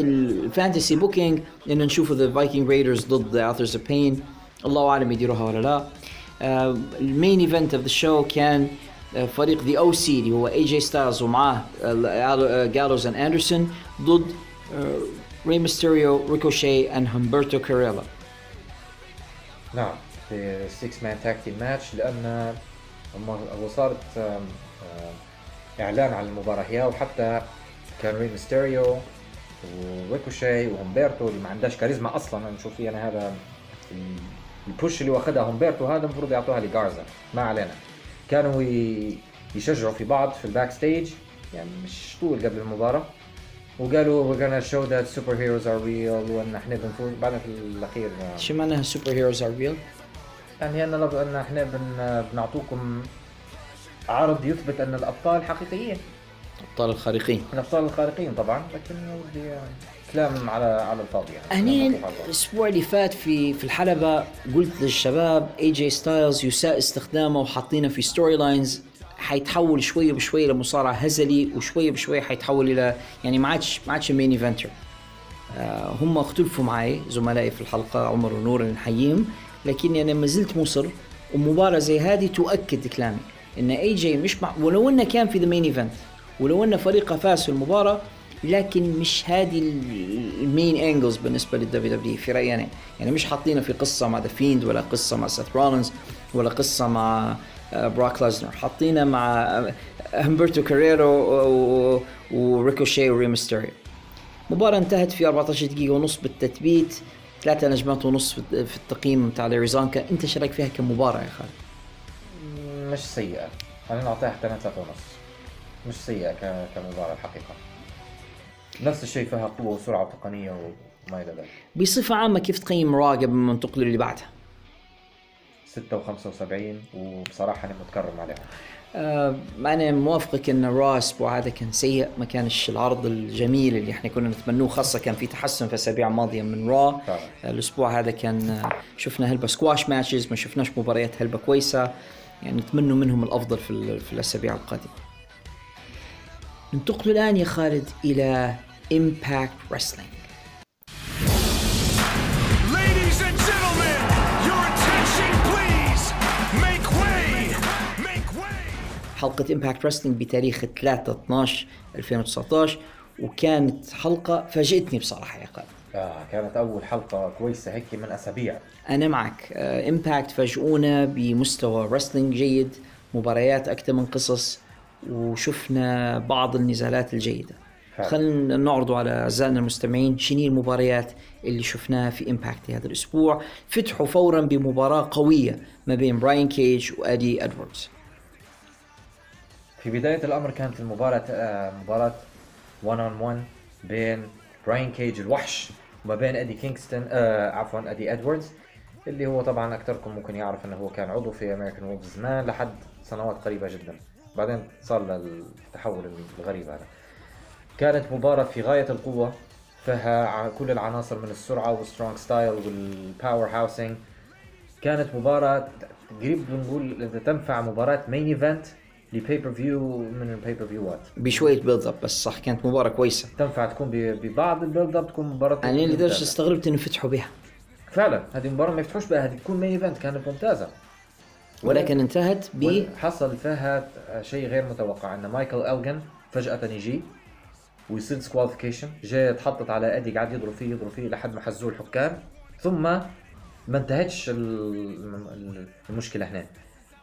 Speaker 5: ال fantasy booking إنه نشوفوا The Viking Raiders ضد The Authors of Pain الله أعلم يديروها ولا لا. آه، ال main event of the show كان آه، فريق The OC اللي هو اي جي ستايلز ومعاه جالوز and اندرسون ضد ري ميستيريو ريكوشي and همبرتو كاريلو
Speaker 6: نعم في 6 man tag team match لأن هم هو صارت آم، آم، إعلان عن المباراة هي وحتى كان ري ميستيريو وريكوشي وهمبرتو اللي ما عندهاش كاريزما أصلا. نشوف فيه أنا هذا ال- ال push اللي واخدها هومبرتو هذا المفروض يعطوها لجارزا. ما علينا. كانوا يشجعوا في بعض في ال backstage يعني مش طول قبل المباراة. وقالوا we're gonna show that superheroes are real وإن إحنا بنفوز. بعدين في الأخير آه،
Speaker 5: شو معناها superheroes are real؟
Speaker 6: يعني إن لو ان إحنا بن بنعطوكم عرض يثبت إن الأبطال حقيقيين.
Speaker 5: أبطال الخارقين.
Speaker 6: الابطال الخارقين طبعا لكن ودي كلام على على الفاضي يعني. الفاضي.
Speaker 5: الأسبوع اللي فات في في الحلبة قلت للشباب اي جي ستايلز يساء استخدامه وحاطينه في storylines حيتحول شوية بشوية لمصارع هزلي وشوية بشوية حيتحول إلى يعني ما عادش ما عادش main eventer آه هم اختلفوا معي زملائي في الحلقة عمر ونور نحييهم لكني أنا ما زلت مصر ومباراة زي هذه تؤكد كلامي إن أي جي مش مع ولو أنه كان في the main event ولو أن فريقه فاز في المباراة لكن مش هذه ال main angles بالنسبة لل WWE في رأيي أنا. يعني مش حاطينه في قصة مع The Fiend ولا قصة مع سيث رولينز ولا قصة مع براك ليزنر. حاطينه مع آه، همبرتو كاريرو وريكوشي وريمستيريو مباراة انتهت في 14 دقيقة ونص بالتثبيت ثلاثة نجمات ونص في التقييم بتاع ليريزانكا انت إيش رأيك فيها كمباراة يا خالد؟
Speaker 6: مش سيئة. أنا نعطيها حتى ثلاثة ونص. مش سيئة ك- كمباراة الحقيقة. نفس الشيء فيها قوة وسرعة وتقنية وما إلى ذلك.
Speaker 5: بصفة عامة كيف تقيم را قبل ما ننتقل اللي بعدها؟
Speaker 6: 6 و75 وبصراحة أنا متكرم عليهم
Speaker 5: آه أنا موافقك إن را الأسبوع هذا كان سيء ما كانش العرض الجميل اللي إحنا كنا نتمنوه خاصة كان في تحسن في الأسابيع الماضية من را. الأسبوع هذا كان آه، شفنا هلبة squash matches ما شفناش مباريات هلبة كويسة. يعني نتمنوا منهم الأفضل في في الأسابيع القادمة. ننتقل الآن يا خالد
Speaker 4: إلى Impact Wrestling
Speaker 5: حلقة Impact Wrestling بتاريخ 3 12 2019 وكانت حلقة فاجئتني بصراحة يا خالد
Speaker 6: آه كانت أول حلقة كويسة هيك من أسابيع.
Speaker 5: أنا معك. Impact فاجئونا بمستوى wrestling جيد مباريات أكثر من قصص وشفنا بعض النزالات الجيدة.
Speaker 6: فعلا.
Speaker 5: خلينا نعرضوا على أعزائنا المستمعين شنو المباريات اللي شفناها في Impact هذا الأسبوع. فتحوا فورا بمباراة قوية ما بين براين كيج وادي ادواردز
Speaker 6: في بداية الأمر كانت المباراة آه مباراة 1 on 1 بين براين كيج الوحش وما بين ادي كينغستون آه عفوا ادي ادواردز اللي هو طبعا أكثركم ممكن يعرف إنه هو كان عضو في American Wolves زمان لحد سنوات قريبة جدا. بعدين صار للتحول الغريب هذا. كانت مباراة في غاية القوة فيها كل العناصر من السرعة وال strong style وال powerhousing كانت مباراة قريب بنقول إذا تنفع مباراة main event ل pay-per-view من ال pay-per-view
Speaker 5: ات بشوية build up بس صح كانت مباراة كويسة.
Speaker 6: تنفع تكون ببعض ال build up تكون مباراة
Speaker 5: أنا لدرجه. استغربت إنه فتحوا بها.
Speaker 6: فعلا هذه مباراة ما يفتحوش بها هذه تكون main event كانت ممتازة.
Speaker 5: ولكن انتهت ب
Speaker 6: حصل فيها شيء غير متوقع إن مايكل الجن فجأة يجي ويصير disqualification جاي تحطت على أدي قاعد يضرب فيه يضرب فيه لحد ما حزوه الحكام. ثم ما انتهتش ال- ال- المشكلة هنا.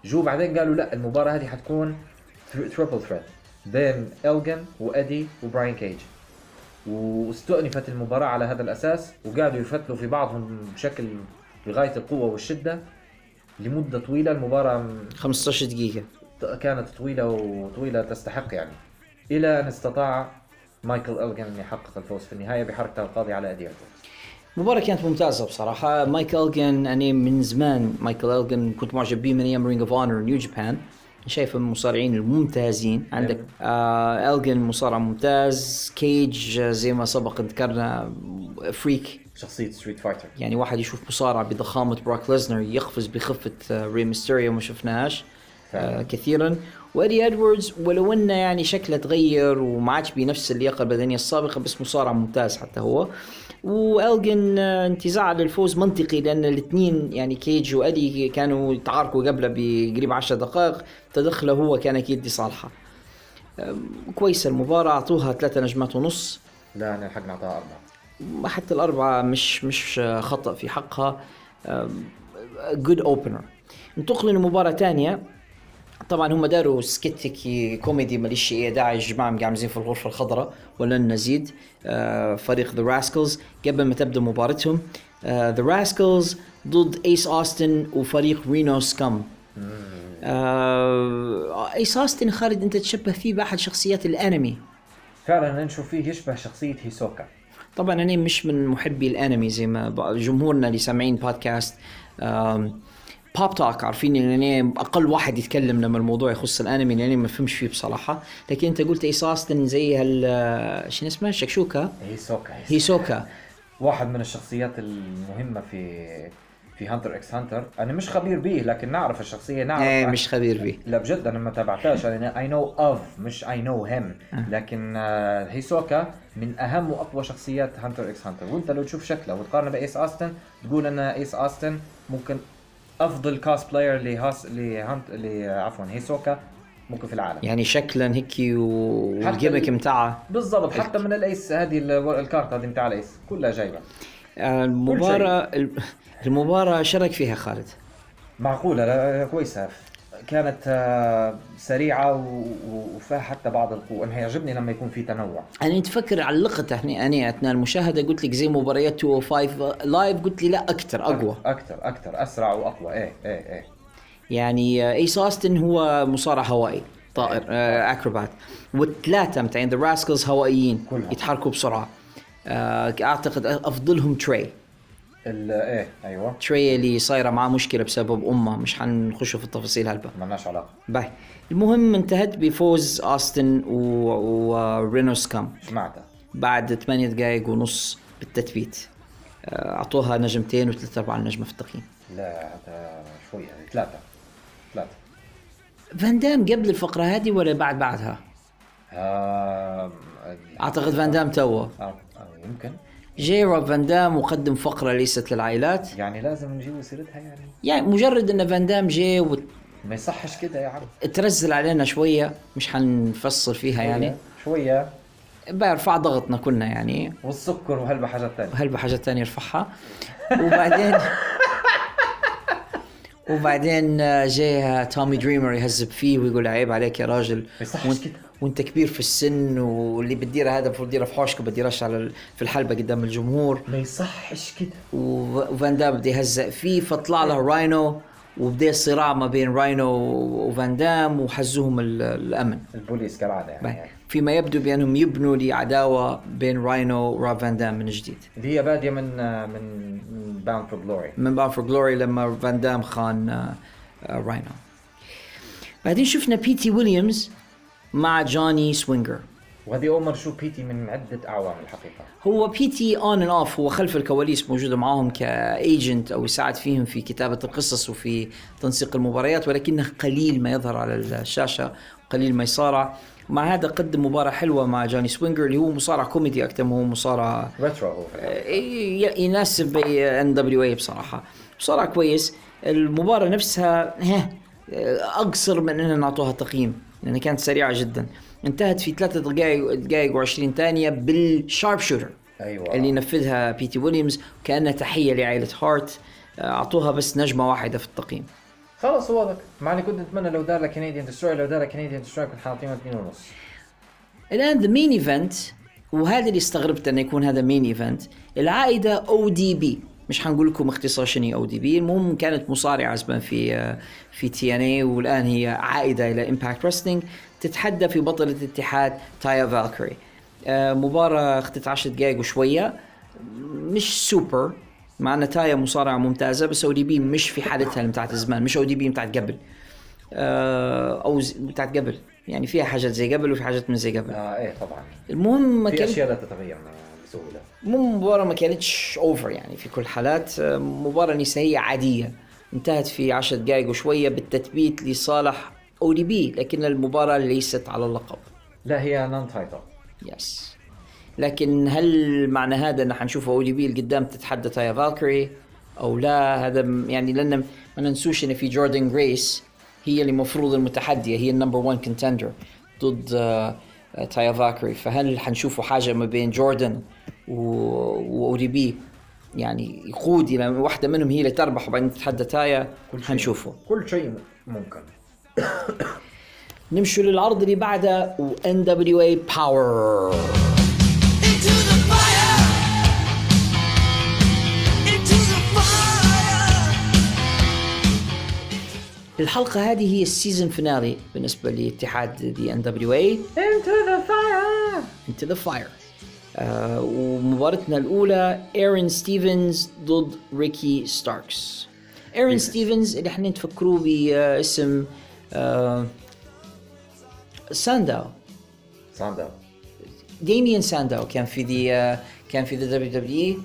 Speaker 6: جو بعدين قالوا لا المباراة هذه حتكون triple threat بين الجن وإدي وبراين كيج. واستؤنفت المباراة على هذا الأساس وقعدوا يفتلوا في بعضهم بشكل بغاية القوة والشدة لمدة طويلة. المباراة
Speaker 5: 15 دقيقة.
Speaker 6: كانت طويلة وطويلة تستحق يعني. إلى أن استطاع مايكل ألجن أن يحقق الفوز في النهاية بحركته القاضية على أدي
Speaker 5: المباراة كانت ممتازة بصراحة. مايكل ألجن أنا من زمان مايكل ألجن كنت معجب به من أيام Ring of Honor New Japan شايفه من المصارعين الممتازين. عندك آه ألجن مصارع ممتاز. كيج آه، زي ما سبق ذكرنا freak.
Speaker 6: شخصية Street Fighter
Speaker 5: يعني واحد يشوف مصارع بضخامة براك ليزنر يقفز بخفة آه، ري ميستيريو ما شفناهاش آه كثيرا. وإدي إدواردز ولو إنه يعني شكله تغير وما عادش بنفس اللياقة البدنية السابقة بس مصارع ممتاز حتى هو. والجن آه، انتزاع للفوز منطقي لأن الاثنين يعني كيج وادي كانوا يتعاركوا قبله بقريب 10 دقائق. تدخله هو كان أكيد لصالحه كويسه المباراة أعطوها ثلاثة نجمات ونص.
Speaker 6: لا أنا ألحق نعطيها أربعة.
Speaker 5: حتى الأربعة مش مش خطأ في حقها. good opener ننتقل لمباراة تانية طبعا هم داروا skit هيك كوميدي ماليش اي داعي الجماعه قاعدين في الغرفة الخضراء ولن نزيد. آه فريق The Rascalz قبل ما تبدأ مباراتهم The Rascalz ضد ايس اوستن وفريق Reno Scum آه ايس اوستن خالد أنت تشبه فيه بأحد شخصيات الأنمي.
Speaker 6: فعلا نشوف فيه يشبه شخصية هيسوكا.
Speaker 5: طبعا أنا مش من محبي الأنمي زي ما جمهورنا اللي سامعين بودكاست آم، Pop Talk عارفين؟ ان أنا أقل واحد يتكلم لما الموضوع يخص الأنمي لأني ما فهمش فيه بصراحة. لكن أنت قلت أوستن زي هال شنو اسمه؟ شكشوكا
Speaker 6: هيسوكا
Speaker 5: هيسوكا.
Speaker 6: واحد من الشخصيات المهمة في في Hunter x Hunter. أنا مش خبير به لكن نعرف الشخصية نعرف
Speaker 5: إيه مش خبير فيه
Speaker 6: لا بجد أنا ما تابعتهاش. أنا I know of مش I know him لكن آه، هيسوكا من أهم وأقوى شخصيات Hunter x Hunter. وأنت لو تشوف شكله وتقارنه بإيس أوستن تقول أن إيس أوستن ممكن أفضل cosplayer لهاس لهانت عفوا هيسوكا ممكن في العالم.
Speaker 5: يعني شكلا هيك وال gimmick
Speaker 6: ال-
Speaker 5: متاعه.
Speaker 6: بالضبط حتى من ال ace هذه ال- الكارت هذه بتاع ال ace كلها جايبة.
Speaker 5: آه، المباراة المباراة شارك فيها خالد.
Speaker 6: معقولة؟ لا كويسة. كانت آه، و- وفيها حتى بعض القوة أنا يعجبني لما يكون في تنوع.
Speaker 5: أنا تفكر علقت هني أنا اثناء المشاهدة قلت لك زي مباريات 205 Live قلت لي لا أكثر أقوى.
Speaker 6: أكثر أكثر أسرع وأقوى. إيه إيه إيه.
Speaker 5: يعني ايس اوستن هو مصارع هوائي طائر آه اكروبات والثلاثة متاعين The Rascalz هوائيين
Speaker 6: كلهم.
Speaker 5: يتحركوا بسرعة. آه أعتقد أفضلهم تري
Speaker 6: إيه أيوه.
Speaker 5: تري اللي صايرة معاه مشكلة بسبب أمه مش حنخش في التفاصيل هلبة
Speaker 6: مالناش علاقة.
Speaker 5: باهي. المهم انتهت بفوز اوستن ورينو سكام
Speaker 6: سمعتها
Speaker 5: بعد 8 دقائق ونص بالتثبيت. آه، أعطوها نجمتين وثلاث ارباع نجمه في التقييم.
Speaker 6: لا هذا شوي يعني. ثلاثة. ثلاثة.
Speaker 5: فان دام قبل الفقرة هذه ولا بعد بعدها؟
Speaker 6: آه
Speaker 5: أعتقد فان دام توه.
Speaker 6: آه آه، يمكن.
Speaker 5: جاي روب فان دام وقدم فقرة ليست للعائلات.
Speaker 6: يعني لازم نجيب سيرتها يعني.
Speaker 5: يعني مجرد إن فان دام جاي
Speaker 6: ما يصحش كده يا عم.
Speaker 5: وترزل علينا شوية مش حنفصل فيها يعني.
Speaker 6: شوية.
Speaker 5: بيرفع ضغطنا كلنا يعني.
Speaker 6: والسكر وهلبة حاجات ثانية
Speaker 5: وهل بحاجة تانية يرفعها. وبعدين وبعدين جاي تومي دريمر يهذب فيه ويقول عيب عليك يا راجل.
Speaker 6: يصحش
Speaker 5: وانت,
Speaker 6: كده.
Speaker 5: وانت كبير في السن واللي بتديره هذا المفروض يديره في حوشك وبديرش على في الحلبة قدام الجمهور.
Speaker 6: ما يصحش كده.
Speaker 5: وفان دام بده يهزق فيه فطلع له راينو وبدأ صراع ما بين راينو وفان دام وحزوهم ال- الأمن.
Speaker 6: البوليس كالعادة يعني.
Speaker 5: فيما يبدو بأنهم يبنوا لعداوة بين راينو وروب فان دام من جديد.
Speaker 6: اللي هي بادية من من Bound for Glory
Speaker 5: من Bound for Glory لما فان دام خان آه، راينو. بعدين شفنا بيتي ويليامز مع جوني سوينجر.
Speaker 6: وهذه أول مرة أشوف بيتي من عدة أعوام الحقيقة.
Speaker 5: هو بيتي on and off هو خلف الكواليس موجود معاهم ك agent أو يساعد فيهم في كتابة القصص وفي تنسيق المباريات ولكنه قليل ما يظهر على الشاشة وقليل ما يصارع. مع هذا قدم مباراة حلوة مع جوني سوينجر اللي هو مصارع كوميدي أكثر ما هو مصارع
Speaker 6: retro هو.
Speaker 5: ي- يناسب NWA بصراحة. بصراحه كويس. المباراة نفسها ها أقصر من إننا نعطوها تقييم. لانها كانت سريعة جدا. انتهت في ثلاثة دقائق دقائق و20 ثانية بال Sharpshooter
Speaker 6: أيوة.
Speaker 5: اللي نفذها بيتي ويليامز كأنها تحية لعائلة هارت أعطوها بس نجمة واحدة في التقييم.
Speaker 6: خلص هو هذاك مع إني كنت أتمنى لو دار Canadian Destroyer لو دار Canadian Destroyer كنت حاطينه اثنين ونص.
Speaker 5: الآن the main event وهذا اللي استغربت انه يكون هذا main event العائدة ODB مش حنقول لكم اختصار شنو ODB المهم كانت مصارعة زمان في في TNA والآن هي عائدة إلى Impact Wrestling تتحدى في بطله الاتحاد تايا فالكري. آه، مباراة اخذت 10 دقائق وشوية مش سوبر مع أن تايا مصارعة ممتازة بس ODB مش في حالتها اللي بتاعت زمان مش ODB بتاعت قبل. آه، أو بتاعت قبل يعني فيها حاجات زي قبل وفي حاجات من زي قبل.
Speaker 6: آه إيه طبعا.
Speaker 5: المهم
Speaker 6: في
Speaker 5: كان
Speaker 6: أشياء لا تتغير بسهولة.
Speaker 5: المهم المباراة ما كانتش over يعني في كل الحالات مباراة نسائية عادية. انتهت في 10 دقائق وشوية بالتثبيت لصالح ODB لكن المباراة ليست على اللقب.
Speaker 6: لا هي non-title
Speaker 5: yes لكن هل معنى هذا أن حنشوف ODB القدام تتحدى تايا فالكري أو لا هذا يعني لأن ما ننسوش إن في جوردن جريس هي اللي المفروض المتحدية هي ال number 1 contender ضد آه، تايا فالكري فهل حنشوفوا حاجة ما بين جوردن و ODB؟ يعني يقود إلى واحدة منهم هي اللي تربح وبعدين تتحدى تايا حنشوفه.
Speaker 6: كل شيء ممكن.
Speaker 5: نمشوا للعرض اللي بعده و
Speaker 7: NWA Powerrr
Speaker 5: الحلقة هذه هي ال season finale بالنسبة لاتحاد the NWA
Speaker 6: Into the fire!
Speaker 5: Into the Fire آه، ومباراتنا الأولى ايرون ستيفنز ضد ريكي ستاركس ايرون ستيفنز اللي إحنا تفكروه باسم آه، سانداو
Speaker 6: سانداو
Speaker 5: ديميان سانداو كان في the كان في ذا دبليو دبليو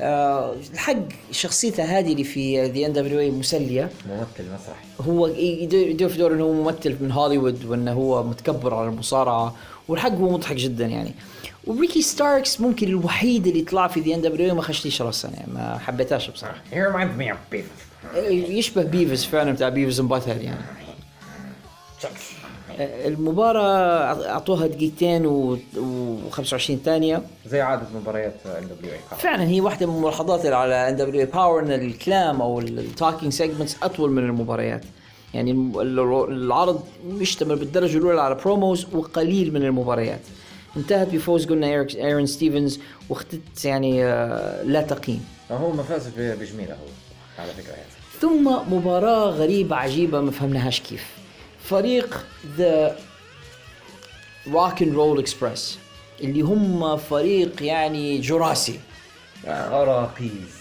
Speaker 5: الحق شخصيته هذه اللي في the NWA مسلية.
Speaker 6: ممثل مسرحي.
Speaker 5: هو يدور يدور في دور إنه هو ممثل من هوليوود وإنه هو متكبر على المصارعة. والحق هو مضحك جدا يعني. وريكي ستاركس ممكن الوحيد اللي طلع في the NW ما خشليش راسا يعني ما حبيتهاش
Speaker 6: بصراحة. Beavis
Speaker 5: يشبه Beavis فعلا بتاع Beavis Butt-Head يعني. المباراة أعطوها دقيقتين و25 ثانية.
Speaker 6: زي عادة مباريات NWA
Speaker 5: فعلا هي واحدة من ملاحظات على NW Powerrr إن الكلام أو ال talking segments أطول من المباريات. يعني العرض يشتمل بالدرجة الأولى على promos وقليل من المباريات. انتهت بفوز قلنا ايرون ستيفنز واختت يعني آه، لا تقييم.
Speaker 6: هو ما فاز ب- بجميلة هو على فكرة. يعني
Speaker 5: ثم مباراة غريبة عجيبة ما فهمناهاش كيف. فريق The Rock and Roll Express اللي هم فريق يعني جراسي.
Speaker 6: غرابيز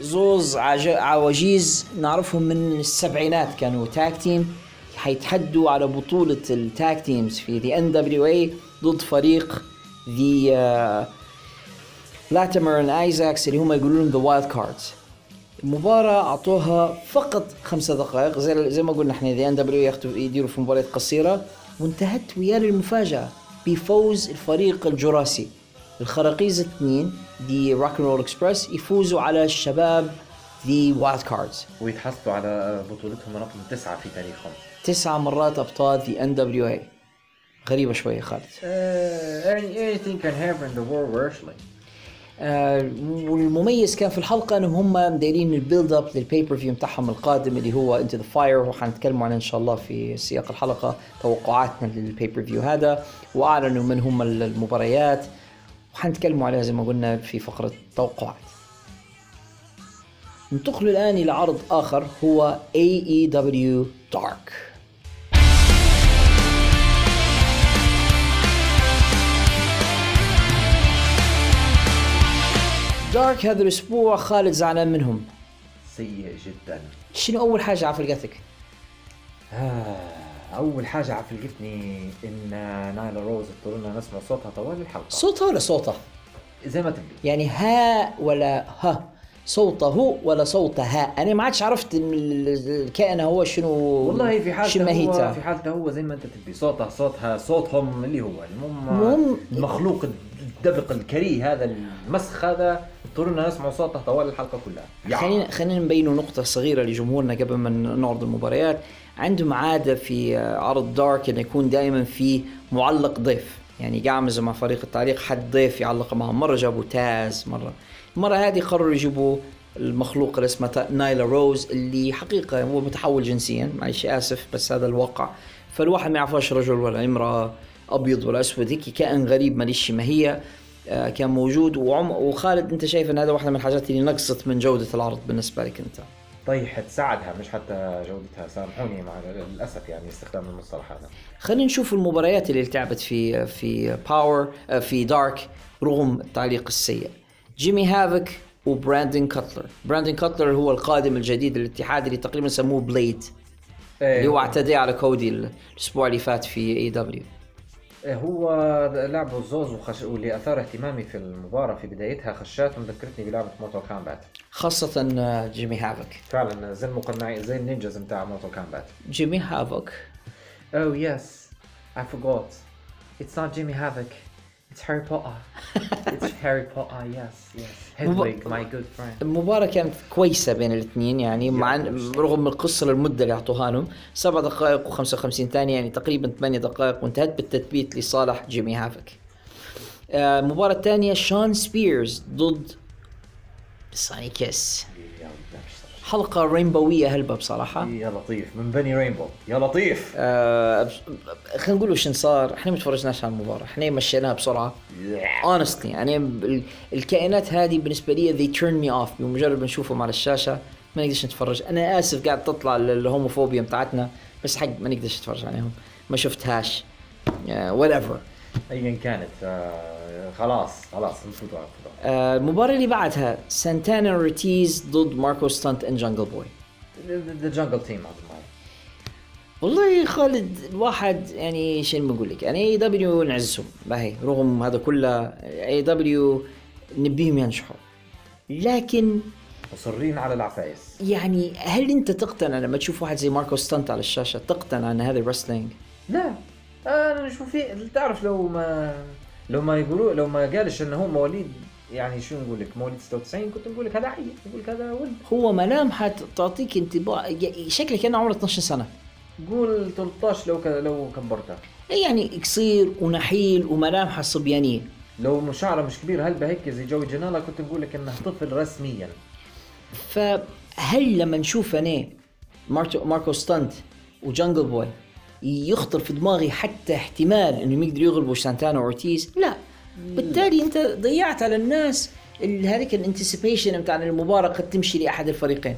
Speaker 5: زوز عج... عواجيز نعرفهم من السبعينات كانوا tag team حيتحدوا على بطولة ال tag teams في the NWA ضد فريق the Latimer and Isaacs اللي هم يقولون The Wild Cards المباراة أعطوها فقط خمسة دقائق. زي زي ما قلنا إحنا the NW ياخذوا يديروا في مباريات قصيرة وانتهت ويا المفاجأة بفوز الفريق الجراسي. الخراقيز الاثنين The Rock and Roll Express يفوزوا على الشباب The Wild Cards
Speaker 6: ويتحصلوا على بطولتهم رقم تسعة في تاريخهم.
Speaker 5: تسعة مرات أبطال the NWA غريبة شوية خالد.
Speaker 6: Anything can happen in the world wrestling
Speaker 5: آه، والمميز كان في الحلقة إنهم هم دايرين ال build up لل pay-per-view بتاعهم القادم اللي هو Into the Fire وحنتكلموا عنه إن شاء الله في سياق الحلقة توقعاتنا لل pay-per-view هذا وأعلنوا من هم المباريات. وحنتكلموا عليها زي ما قلنا في فقرة توقعات. ننتقل الآن إلى عرض آخر هو AEW Dark. دارك هذا الأسبوع خالد زعلان منهم.
Speaker 6: سيء جدا.
Speaker 5: شنو أول حاجة عفلقتك
Speaker 6: آه، أول حاجة عفلقتني إن نايلا روز اضطرينا نسمع صوتها طوال الحلقة.
Speaker 5: صوته ولا صوته؟
Speaker 6: زي ما تبي.
Speaker 5: يعني ها ولا ها. صوته ولا صوتها أنا ما عادش عرفت الكائن هو شنو
Speaker 6: والله في حالته هو في حالته هو زي ما أنت تبي. صوتها صوتها صوتهم اللي هو. المهم
Speaker 5: المهم-
Speaker 6: المخلوق الدبق الكريه هذا المسخ هذا اضطرينا نسمع صوته طوال الحلقة كلها.
Speaker 5: خلينا خلينا نبينوا نقطة صغيرة لجمهورنا قبل ما نعرض المباريات. عندهم عادة في عرض دارك إنه يكون دائما في معلق ضيف. يعني قامز مع فريق التعليق حد ضيف يعلق معهم مرة جابوا تاز مرة. المرة هذه قرروا يجيبوا المخلوق اللي اسمه نايلا روز اللي حقيقة هو متحول جنسيا معلش آسف بس هذا الواقع. فالواحد ما يعرفش رجل ولا امرأة. أبيض ولا أسود هيك كائن غريب ماليش ما هي؟ آه، كان موجود. وعم وخالد أنت شايف إن هذا واحدة من الحاجات اللي نقصت من جودة العرض بالنسبة لك أنت؟
Speaker 6: طيحت سعدها مش حتى جودتها. سامحوني مع للاسف يعني استخدام المصطلح هذا.
Speaker 5: خلينا نشوف المباريات اللي لعبت في في Power في Dark رغم التعليق السيء. جيمي هافك وبراندن كاتلر براندن كاتلر هو القادم الجديد للاتحاد اللي تقريبا سموه بليد اللي هو اعتدى على كودي الأسبوع اللي فات في
Speaker 6: AEW هو لعبوا الزوز وخش... واللي أثار اهتمامي في المباراة في بدايتها خشات وذكرتني بلعبة Mortal Kombat
Speaker 5: خاصة آه، جيمي هافك
Speaker 6: فعلا زي المقنعين زي ال ninjas بتاع Mortal Kombat
Speaker 5: جيمي هافك
Speaker 6: Oh yes, I forgot. It's not Jimmy Havoc. It's Harry Potter. it's Harry Potter. Yes, yes. Hedwig, my good friend.
Speaker 5: المباراة كانت كويسة بين الاثنين يعني مع رغم من القصة المدة اللي أعطوها لهم سبع دقائق و55 ثانية يعني تقريبا ثمانية دقائق وانتهت بالتثبيت لصالح جيمي هافك. آه، المباراة الثانية شون سبيرز ضد سوني كيس حلقة rainbow ية هلبة بصراحة.
Speaker 6: يا لطيف. من بني rainbow يا لطيف.
Speaker 5: آه خلينا نقول وش صار. إحنا ما تفرجناش على المباراة. إحنا مشيناها بسرعة. Honestly يعني ال- الكائنات هذه بالنسبة لي they turn me off. بمجرد ما نشوفهم على الشاشة ما نقدرش نتفرج. أنا آسف قاعد تطلع ال- ال homophobia بتاعتنا بس حق ما نقدرش نتفرج عليهم. ما شفتهاش whatever
Speaker 6: ايا كانت آه خلاص خلاص نفوتوا على الفضاء
Speaker 5: آه المباراة اللي بعدها سانتانا اورتيز ضد ماركو ستانت and
Speaker 6: Jungle Boy the jungle team
Speaker 5: والله خالد الواحد يعني شنو بقول لك. يعني AEW نعزهم. باهي رغم هذا كله AEW نبيهم ينجحوا. لكن
Speaker 6: مصرين على العفايس.
Speaker 5: يعني هل أنت تقتنع لما تشوف واحد زي ماركو ستانت على الشاشة تقتنع إن هذا wrestling
Speaker 6: لا. أنا شوف في تعرف لو ما لو ما يقولوا لو ما قالش إنه هو مواليد يعني شو نقول لك؟ مواليد 96 كنت نقول لك هذا عيل نقول لك هذا ولد.
Speaker 5: هو ملامحه تعطيك انطباع شكله كان عمره 12 سنة.
Speaker 6: قول 13 لو ك... لو كبرتها
Speaker 5: يعني قصير ونحيل وملامحه صبيانية.
Speaker 6: لو شعره مش كبير هلبة هيك زي جوي جنالا كنت نقول لك إنه طفل رسميا؟
Speaker 5: فهل لما نشوف أنا ماركو ستانت وجانجل بوي يخطر في دماغي حتى احتمال انهم يقدروا يغلبوا سانتانا واورتيز لا. بالتالي أنت ضيعت على الناس ال- هذيك ال anticipation بتاع المباراه قد تمشي لأحد الفريقين.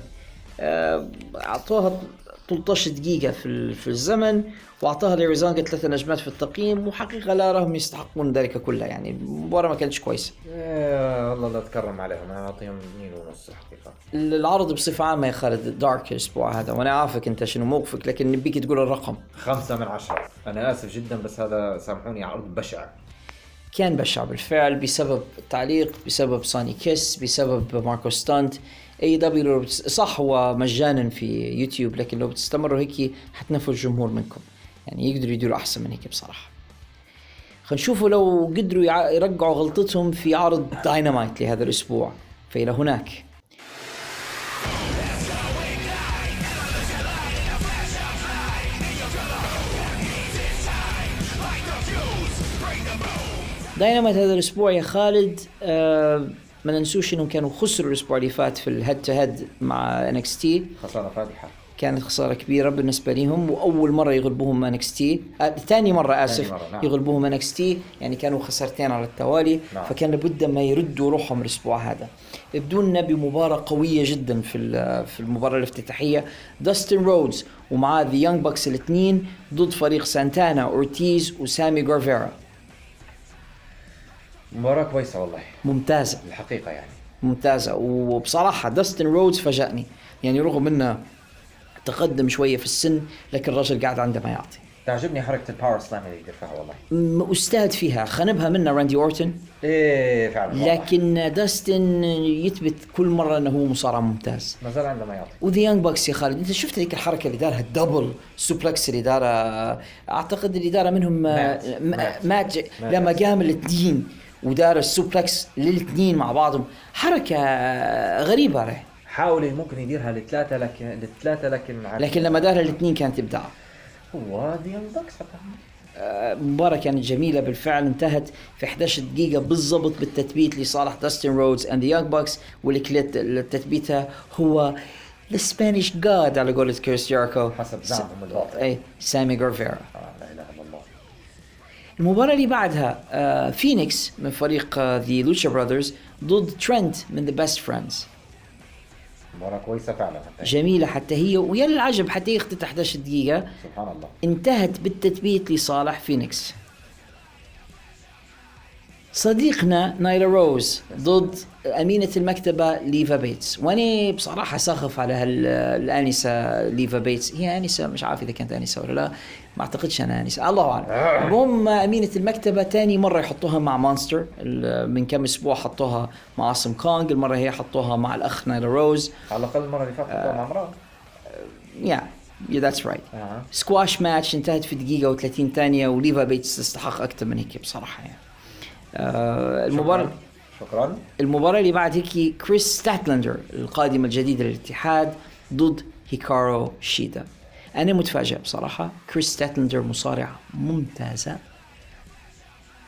Speaker 5: آه، أعطوها 13 دقيقة في في الزمن وأعطاها ال ratings ها ثلاثة نجمات في التقييم وحقيقة لا اراهم يستحقون ذلك كله يعني المباراة ما كانتش كويسة.
Speaker 6: آه والله لا تكرم عليهم أنا أعطيهم اثنين ونص الحقيقة
Speaker 5: العرض بصفة عامة يا خالد Dark الأسبوع هذا وأنا عارفك أنت شنو موقفك لكن نبيك تقول الرقم.
Speaker 6: خمسة من عشرة. أنا آسف جدا بس هذا سامحوني عرض بشع.
Speaker 5: كان بشع بالفعل بسبب التعليق بسبب سوني كيس بسبب ماركو ستانت. AEW صح هو مجانا في يوتيوب لكن لو بتستمروا هيك حتنفوا الجمهور منكم. يعني يقدروا يديروا أحسن من هيك بصراحة. خلينا نشوفوا لو قدروا يرجعوا غلطتهم في عرض داينامايت لهذا الأسبوع. فإلى هناك. دايناميت هذا الأسبوع يا خالد آه ما ننسوش انهم كانوا خسروا الأسبوع اللي فات في ال head to head مع NXT
Speaker 6: خسارة فادحة.
Speaker 5: كانت خسارة كبيرة بالنسبة لهم وأول مرة يغلبوهم NXT آه ثاني مرة آسف
Speaker 6: مرة، نعم.
Speaker 5: يغلبوهم NXT يعني كانوا خسارتين على التوالي.
Speaker 6: نعم.
Speaker 5: فكان لابد ما يردوا روحهم الأسبوع هذا. يبدوا لنا بمباراة قوية جدا في في المباراة الافتتاحية. داستن رودز ومعاه The Young Bucks الاثنين ضد فريق سانتانا اورتيز وسامي جيفارا
Speaker 6: مباراة كويسة والله.
Speaker 5: ممتازة.
Speaker 6: الحقيقة يعني.
Speaker 5: ممتازة. وبصراحة داستن رودز فاجأني. يعني رغم إنه تقدم شوية في السن لكن الرجل قاعد عنده ما يعطي.
Speaker 6: تعجبني حركة ال power slam اللي يدير فيها والله
Speaker 5: أستاذ فيها. خنبها منه راندي أورتن
Speaker 6: إيه فعلا والله.
Speaker 5: لكن داستن يثبت كل مرة إنه هو مصارع ممتاز.
Speaker 6: ما زال عنده ما يعطي.
Speaker 5: و The Young Bucks يا خالد أنت شفت ذيك الحركة اللي دارها ال double suplex اللي دارها؟ أعتقد اللي دارها منهم
Speaker 6: مات. مات.
Speaker 5: مات
Speaker 6: مات.
Speaker 5: لما قام الاثنين ودار ال suplex للاثنين مع بعضهم. حركة غريبة عليه
Speaker 6: حاول ممكن يديرها لثلاثة لكن للثلاثه لكن
Speaker 5: لكن لما دارها الاثنين كانت ابداع.
Speaker 6: هو Bucks
Speaker 5: آه، مباراة كانت جميلة بالفعل انتهت في 11 دقيقة بالضبط بالتثبيت لصالح داستن رودز and The Young Bucks واللي كلت تثبيتها هو ال Spanish God على قولة كريس جيريكو
Speaker 6: حسب زعمهم الباطل
Speaker 5: اي سامي جيفارا
Speaker 6: آه لا اله الا الله
Speaker 5: المباراة اللي بعدها آه فينيكس من فريق The Lucha Brothers ضد ترنت من The Best Friends
Speaker 6: مباراة كويسة فعلا. حتى
Speaker 5: جميلة حتى هي ويا العجب حتى هي اخذت 11 دقيقة.
Speaker 6: سبحان الله.
Speaker 5: انتهت بالتثبيت لصالح فينيكس صديقنا نايلا روز ضد أمينة المكتبة ليفا بيتس. وأنا بصراحة ساخف على هال- الآنسة ليفا بيتس. هي آنسة مش عارف إذا كانت آنسة ولا لا. ما أعتقدش أنا آنسة الله أعلم المهم أمينة المكتبة تاني مرة يحطوها مع monster من كم أسبوع حطوها مع أوسم كونغ المرة هي حطوها مع الأخ نايلا روز
Speaker 6: على الأقل المرة اللي فاتت
Speaker 5: آه.
Speaker 6: مع امراه
Speaker 5: yeah that's right
Speaker 6: آه.
Speaker 5: squash match انتهت في دقيقة و30 ثانية وليفا بيتس تستحق أكثر من هيك بصراحة يعني. آه المباراة
Speaker 6: شكرا
Speaker 5: المباراة اللي بعد هيك كريس ستاتلندر القادمة الجديدة للاتحاد ضد هيكارو شيدا. أنا متفاجئ بصراحة. كريس ستاتلندر مصارعة ممتازة.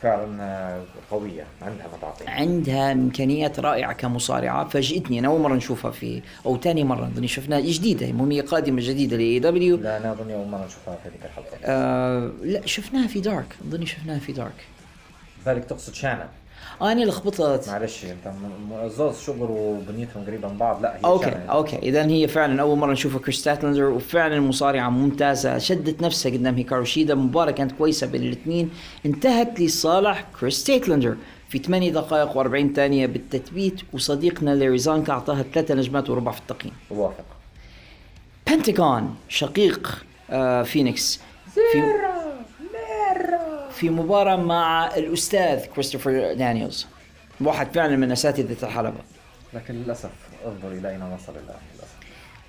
Speaker 6: فعلا قوية عندها ما تعطي
Speaker 5: عندها إمكانيات رائعة كمصارعة. فاجئتني أنا أول مرة نشوفها في أو ثاني مرة أظني شفناها جديدة المهم هي قادمة جديدة ل AEW
Speaker 6: لا أنا أظني أول مرة نشوفها في هذيك الحلقة.
Speaker 5: آه لا شفناها في Dark. أظني شفناها في Dark.
Speaker 6: بالك تقصد شانا
Speaker 5: أنا لخبطت
Speaker 6: معلش انت م- م- زوز شغل وبنيتهم قريبه من بعض. لا هي
Speaker 5: okay
Speaker 6: شانا.
Speaker 5: okay. اذا هي فعلا أول مرة نشوفها. كريس ستاتلندر وفعلا مصارعه ممتازة. شدت نفسها قدام هيكارو شيدا. مباراة كانت كويسة بين الاثنين. انتهت لصالح كريس ستاتلندر. في 8 دقائق و40 ثانية بالتثبيت وصديقنا ليري زانكا أعطاها ثلاثة نجمات وربع في التقييم.
Speaker 6: اوافق
Speaker 5: بنتاغون شقيق آه فينيكس. في في مباراة مع الأستاذ كريستوفر دانييلز واحد فعلا من أساتذة الحلبة.
Speaker 6: لكن للأسف انظر إلى أين وصل الآن للأسف.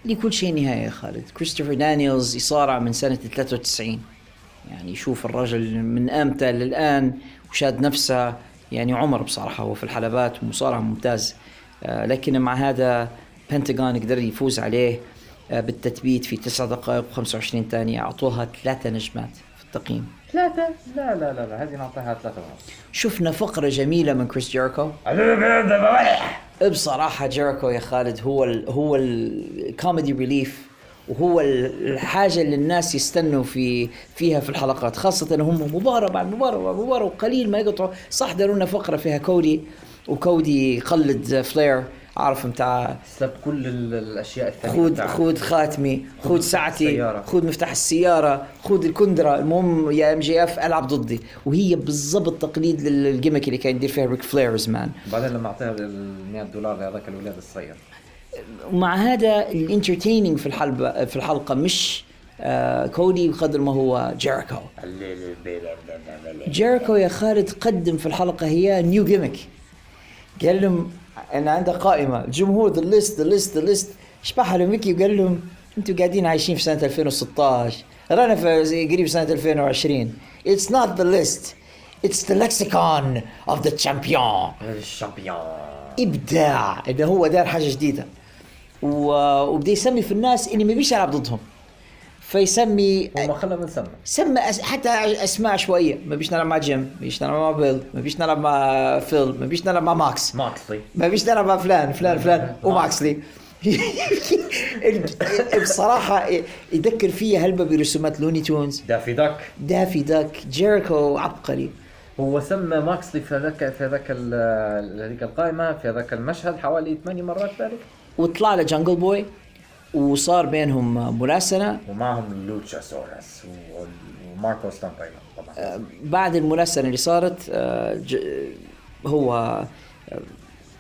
Speaker 5: لكل شيء نهاية يا خالد. كريستوفر دانييلز يصارع من سنة 93 يعني شوف الرجل من أمتى للآن وشاد نفسه. يعني عمر بصراحة هو في الحلبات ومصارع ممتاز. آه لكن مع هذا بنتاغون قدر يفوز عليه. آه بالتثبيت في 9 دقائق و25 ثانية. أعطوها ثلاثة نجمات في التقييم.
Speaker 6: ثلاثة؟ لا لا لا لا هذه نعطيها ثلاثة ونص.
Speaker 5: شفنا فقرة جميلة من كريس جيريكو. بصراحة جيريكو يا خالد هو ال هو ال comedy relief وهو ال- الحاجة اللي الناس يستنوا في فيها في الحلقات خاصة هم مباراة بعد مباراة بعد مباراة وقليل ما يقطعوا. صح داروا لنا فقرة فيها كودي وكودي يقلد فلير. عارف متاع
Speaker 6: سلب كل ال- الأشياء الثانية
Speaker 5: خذ. خذ خاتمي خذ ساعتي. خذ مفتاح السيارة خذ الكندرة. المهم يا MJF ألعب ضدي. وهي بالضبط تقليد لل gimmick اللي كان يدير فيها ريك فلير زمان
Speaker 6: بعدين لما أعطيها ال 100 دولار لهذاك الولاد الصغير.
Speaker 5: ومع هذا ال entertaining في الحلقة في الحلقة مش آه كودي بقدر ما هو جيريكو جيريكو يا خالد قدم في الحلقة هي new gimmick قال لهم أنا عندها قائمة. الجمهور the list the list the list شبحها لميكي وقال لهم أنتم قاعدين عايشين في سنة 2016 رانا في قريب سنة 2020 It's not the list. It's the lexicon of the champion.
Speaker 6: ال
Speaker 5: champion إبداع. انه هو دار حاجة جديدة. و... وبدا يسمي في الناس اني ما بيش العب ضدهم. فيسمي
Speaker 6: وما خلى من سمى.
Speaker 5: حتى أسماء عشوائيه ما بيش نلعب مع جيم ما بيش نلعب مع بيل ما بيش نلعب مع فيل ما بيش نلعب مع ماكس.
Speaker 6: ماكسلي
Speaker 5: ما بيش نلعب مع فلان فلان فلان وماكسلي بصراحة يذكر فيها هلبة برسومات Looney Tunes.
Speaker 6: دافي داك.
Speaker 5: دافي داك جيريكو عبقري.
Speaker 6: هو سمى ماكسلي في هذاك في هذاك هذيك القائمة في هذاك المشهد حوالي ثمانية مرات ذلك.
Speaker 5: وطلع له جانجل بوي وصار بينهم مراسلة
Speaker 6: ومعهم لوتشاسورس و- وماركو ستامبايلو طبعا.
Speaker 5: بعد المراسلة اللي صارت آه، هو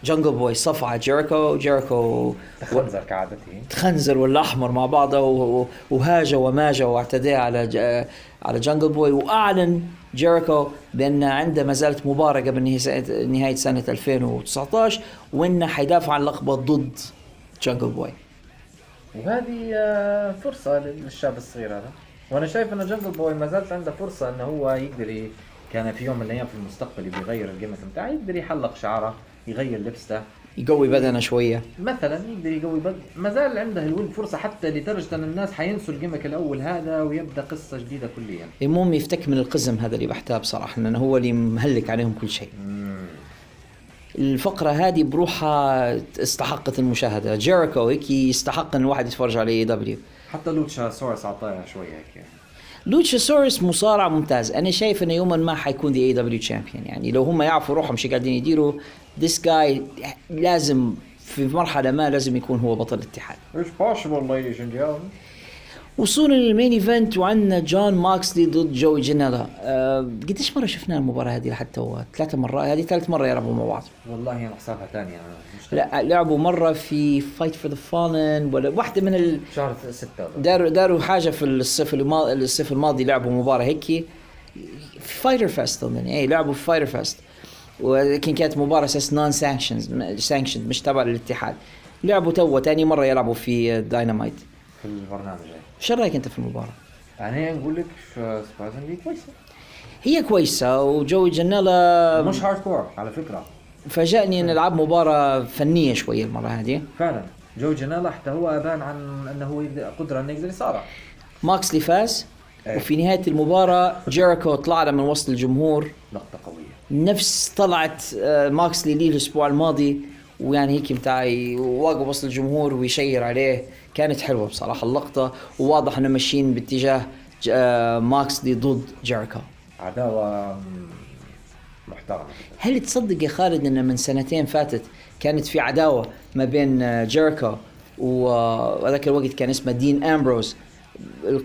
Speaker 5: جانجل بوي صفع جيريكو. جيريكو
Speaker 6: تخنزر كعادته.
Speaker 5: تخنزر والاحمر مع بعضه و- و- وهاج وماج واعتدى على على جانجل بوي وأعلن جيريكو بأن عنده ما زالت مباراه قبل نهاية سنة 2019 وأنه حيدافع عن لقبة ضد جانجل بوي.
Speaker 6: وهذه آه، فرصة للشاب الصغير هذا. وأنا شايف انه جنجل بوي ما زالت عنده فرصة إنه هو يقدر كان في يوم من الأيام في المستقبل يبي يغير الجيمت بتاعه يقدر يحلق شعره يغير لبسته
Speaker 5: يقوي بدنه شوية.
Speaker 6: مثلا يقدر يقوي بد... ما زال عنده الولد فرصة حتى لدرجة إن الناس حينسوا ال gimmick الأول هذا ويبدأ قصة جديدة كليا.
Speaker 5: المهم يفتك من القزم هذا اللي بحتاه بصراحة لأنه هو اللي مهلك عليهم كل شيء. الفقرة هذه بروحها استحقت المشاهدة. جيريكو هيك يستحق إن الواحد يتفرج على AEW
Speaker 6: حتى لوتشا سورس أعطاها شوية هيك
Speaker 5: لوتشاسورس مصارع ممتاز. أنا شايف إنه يوما ما حيكون the AEW champion يعني لو هم يعرفوا روحهم شو قاعدين يديروا this guy لازم في مرحلة ما لازم يكون هو بطل الاتحاد.
Speaker 6: It's possible ladies and gentlemen.
Speaker 5: وصولا لل main event وعندنا جون ماكسلي ضد جوي جينيلا أه قديش مرة شفنا المباراة هذه لحتى هو؟ ثلاثة مرات. هذه ثالث مرة يلعبوا مع بعض.
Speaker 6: والله أنا حسابها مش
Speaker 5: لا لعبوا مرة في Fight for the Fallen ولا واحدة من ال...
Speaker 6: شهر ستة.
Speaker 5: داروا داروا حاجة في الصيف الماضي الصيف الماضي لعبوا مباراة هيك. في Fyter Fest اظن اي لعبوا في Fyter Fest ولكن كانت مباراة أساس non-sanctioned sanctioned مش تبع الاتحاد. لعبوا تو ثاني مرة يلعبوا في داينامايت
Speaker 6: في البرنامج
Speaker 5: شو رأيك أنت في المباراة؟
Speaker 6: أنا نقول لك surprisingly كويسة.
Speaker 5: هي كويسة وجوي جنالا
Speaker 6: مش hard core على فكرة.
Speaker 5: فاجأني إن نلعب مباراة فنية شوية المرة هذه.
Speaker 6: فعلا. جو جنالا حتى هو أبان عن إنه قدرة إنه يقدر يصارع.
Speaker 5: ماكسلي فاز
Speaker 6: إيه.
Speaker 5: وفي نهاية المباراة جيريكو طلع له من وسط الجمهور.
Speaker 6: لقطة قوية.
Speaker 5: نفس طلعت آه، ماكسلي لي الأسبوع الماضي ويعني هيك بتاعي واقف وسط الجمهور ويشير عليه. كانت حلوة بصراحة. اللقطة وواضح إنه ماشيين باتجاه آه، ماكسلي ضد جيريكو.
Speaker 6: عداوة محترمة.
Speaker 5: هل تصدق يا خالد ان من سنتين فاتت كانت في عداوة ما بين آه، جيريكو و- وهذاك الوقت كان اسمه دين أمبروز؟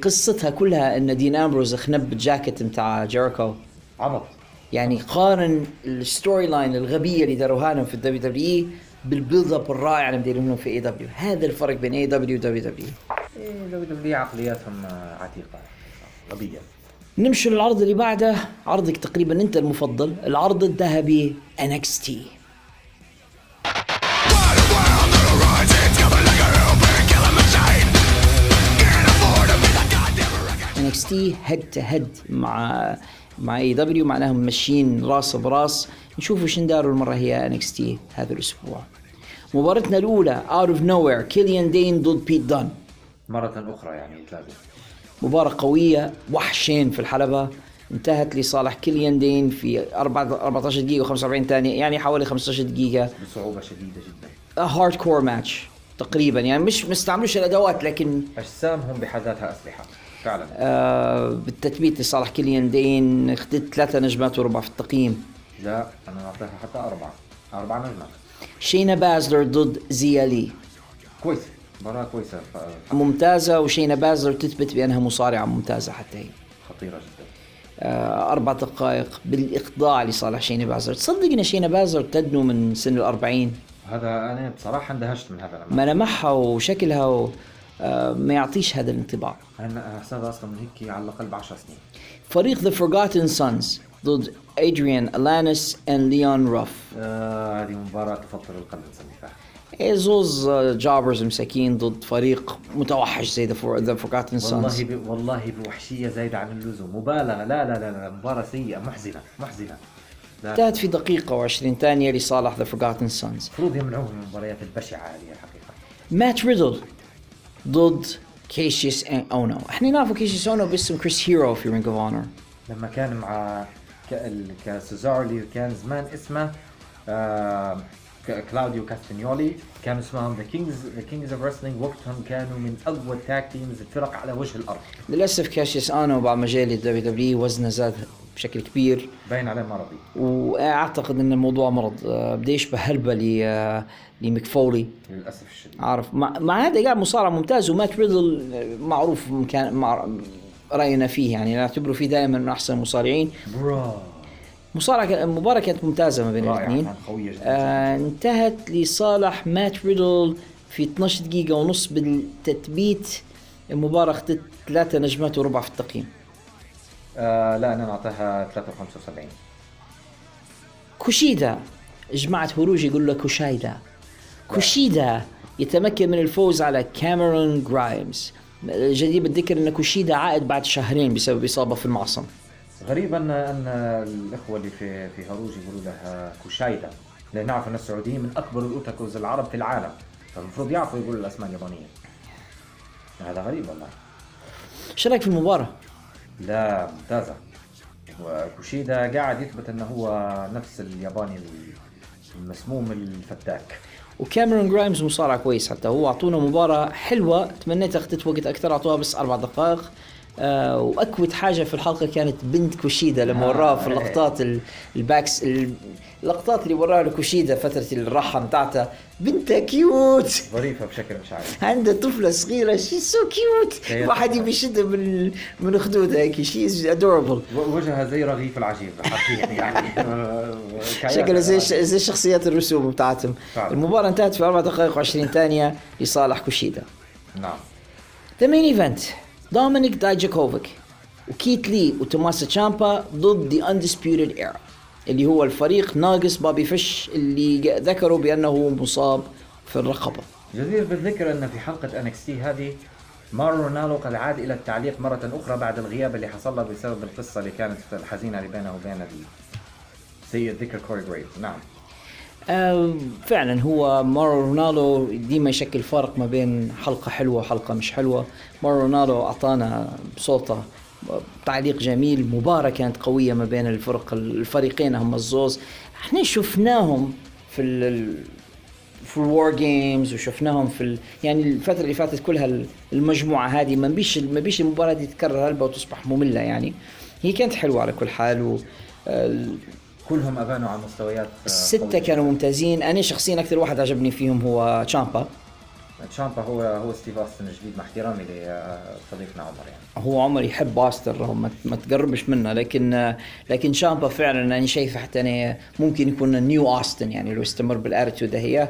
Speaker 5: قصتها كلها إن دين أمبروز خنب الجاكيت بتاع جيريكو.
Speaker 6: عبط.
Speaker 5: يعني قارن ال storyline الغبية اللي داروها لهم في ال WWE بال build up الرائع اللي مديرين لهم في AEW هذا الفرق بين اي دبليو ودبليو دبليو
Speaker 6: إيه، دبليو دبليو عقلياتهم آه، عتيقة غبية.
Speaker 5: نمشي للعرض اللي بعده. عرضك تقريبا أنت المفضل. العرض الذهبي NXT head to head مع مع AEW معناهم ماشيين راس براس. نشوفوا شن داروا المرة هي NXT هذا الأسبوع. مباراتنا الأولى out of nowhere كيليان دين ضد بيت دان
Speaker 6: مرة أخرى يعني تلاقي
Speaker 5: مباراة قوية وحشين في الحلبة. انتهت لصالح كيليان دين في 4 14 دقيقة و45 ثانية يعني حوالي 15 دقيقة.
Speaker 6: بصعوبة شديدة جدا.
Speaker 5: hardcore match تقريبا. يعني مش مستعملوش الأدوات لكن
Speaker 6: أجسامهم بحد ذاتها أسلحة فعلا.
Speaker 5: آه بالتثبيت لصالح كيليان دين اخذت ثلاثة نجمات وربع في التقييم.
Speaker 6: لا أنا أعطيها حتى أربعة. أربع نجمات
Speaker 5: شينا بازلر ضد زيا لي
Speaker 6: كويسه مباراة كويسة. ف-
Speaker 5: ممتازة وشينا بازلر تثبت بأنها مصارعة ممتازة حتى هي.
Speaker 6: خطيرة جدا.
Speaker 5: آه، أربع دقائق بالإخضاع لصالح شينا بازلر. تصدق أن شينا بازلر تدنو من سن الأربعين.
Speaker 6: هذا أنا بصراحة اندهشت من هذا الأمر.
Speaker 5: ملامحها وشكلها و... آه، ما يعطيش هذا الانطباع.
Speaker 6: أنا حسابها أصلا من هيك على الأقل ب 10 سنين.
Speaker 5: فريق The Forgotten Sons. ضد أدريان ألانيس and ليون روف
Speaker 6: آه هذه مباراة تفطر القلب فيها
Speaker 5: زوز جابرز مساكين ضد فريق متوحش زي. The Forgotten Sons.
Speaker 6: والله ب... والله بوحشية زايدة عن اللزوم. مبالغه لا لا لا, لا. مباراة سيئة محزنة محزنة.
Speaker 5: انتهت في دقيقة و20 ثانية لصالح The Forgotten Sons.
Speaker 6: المفروض يمنعوه من المباريات البشعة هذه الحقيقة.
Speaker 5: مات ريدل ضد كيشيس أونو. إحنا نعرفه كيشيس أونو باسم كريس هيرو في Ring of Honor
Speaker 6: لما كان مع كسيزارو اللي كان زمان اسمه آه كلاوديو كاستانيولي كانوا اسمهم The Kings The Kings of Wrestling وقتهم كانوا من أقوى tag teams الفرق على وجه الأرض.
Speaker 5: للأسف كاشيس اونو بعد ما جاي لل WWE وزنه زاد بشكل كبير.
Speaker 6: باين عليه مرضي.
Speaker 5: وأعتقد إن الموضوع مرض. آه، بده يشبه هلبة ل آه، لميك فولي.
Speaker 6: للأسف الشديد.
Speaker 5: عارف مع, مع هذا قاعد مصارع ممتاز ومات ريدل معروف مكان مع رأينا فيه يعني نعتبره فيه دائما من أحسن المصارعين.
Speaker 6: bro
Speaker 5: مصارعه المباراه كانت ممتازة ما بين الاثنين. آه انتهت لصالح مات ريدل في 12 دقيقة ونص بالتثبيت. المباراة أخذت ثلاثة نجمات وربع في التقييم.
Speaker 6: آه لا أنا نعطيها 375
Speaker 5: كوشيدا. جماعة هروج يقول له كوشايدا. كوشيدا يتمكن من الفوز على كاميرون جرايمز. الجدير بالذكر إن كوشيدا عائد بعد شهرين بسبب إصابة في المعصم.
Speaker 6: غريب أن ان الإخوة اللي في في هروج يقولوا لها كوشايدا لأن نعرف أن السعوديين من أكبر ال otakus العرب في العالم. فالمفروض يعرفوا يقولوا الأسماء اليابانية. هذا غريب والله.
Speaker 5: شو رأيك في المباراة؟
Speaker 6: لا ممتازة. وكوشيدا قاعد يثبت أنه هو نفس الياباني المسموم الفتاك.
Speaker 5: وكاميرون جرايمز مصارع كويس حتى هو. أعطونا مباراة حلوة. تمنيت أخذت وقت أكثر. أعطوها بس أربع دقائق. آه وأ cute حاجة في الحلقة كانت بنت كوشيدا لما
Speaker 6: آه،
Speaker 5: وراها في
Speaker 6: إيه.
Speaker 5: اللقطات ال- الباكس ال- اللقطات اللي وراها لكوشيدا فترة الراحه بتاعتها. بنتها cute.
Speaker 6: ظريفة بشكل مش عارف.
Speaker 5: عندها طفلة صغيرة. she so
Speaker 6: cute
Speaker 5: واحد. يبي يشدها من من خدودها هيك. she is
Speaker 6: adorable وجهها زي رغيف العجيب حرفيا يعني.
Speaker 5: شكله زي زي شخصيات الرسوم بتاعتهم. المباراة انتهت في 4 دقائق و20 ثانية لصالح كوشيدا.
Speaker 6: نعم.
Speaker 5: the main event دومينيك دايجاكوفيك وكيت لي وتوماسا تشامبا ضد The Undisputed Era اللي هو الفريق ناقص بابي فيش اللي ذكروا بأنه مصاب في الرقبة.
Speaker 6: جدير بالذكر أن في حلقة NXT هذه مارو رونالدو قد عاد إلى التعليق مرة أخرى بعد الغياب اللي حصل له بسبب القصة اللي كانت الحزينه اللي بينه وبين سيء الذكر كوري جريف. نعم.
Speaker 5: فعلا هو مارو رونالدو ديما يشكل فرق ما بين حلقة حلوة وحلقة مش حلوة. مارو رونالدو أعطانا بصوته تعليق جميل مباراة كانت قوية ما بين الفرق الفريقين هم الزوز. إحنا شفناهم في ال في ال WarGames وشفناهم في ال... يعني الفترة اللي فاتت كلها ال- المجموعة هذه ما بيش ما بيش المباراة دي تتكرر هلبة وتصبح مملة يعني. هي كانت حلوة على كل حال و آه،
Speaker 6: كلهم أبانوا على مستويات آه،
Speaker 5: الستة
Speaker 6: قوية.
Speaker 5: كانوا ممتازين. أنا شخصيا أكثر واحد عجبني فيهم هو تشامبا.
Speaker 6: تشامبا هو هو ستيف أوستن الجديد مع احترامي لصديقنا عمر يعني.
Speaker 5: هو عمر يحب باستر رغم ما- تقربش منه لكن لكن شامبا فعلا أنا شايفه حتى أنا ممكن يكون new أوستن يعني لو استمر بال attitude هي.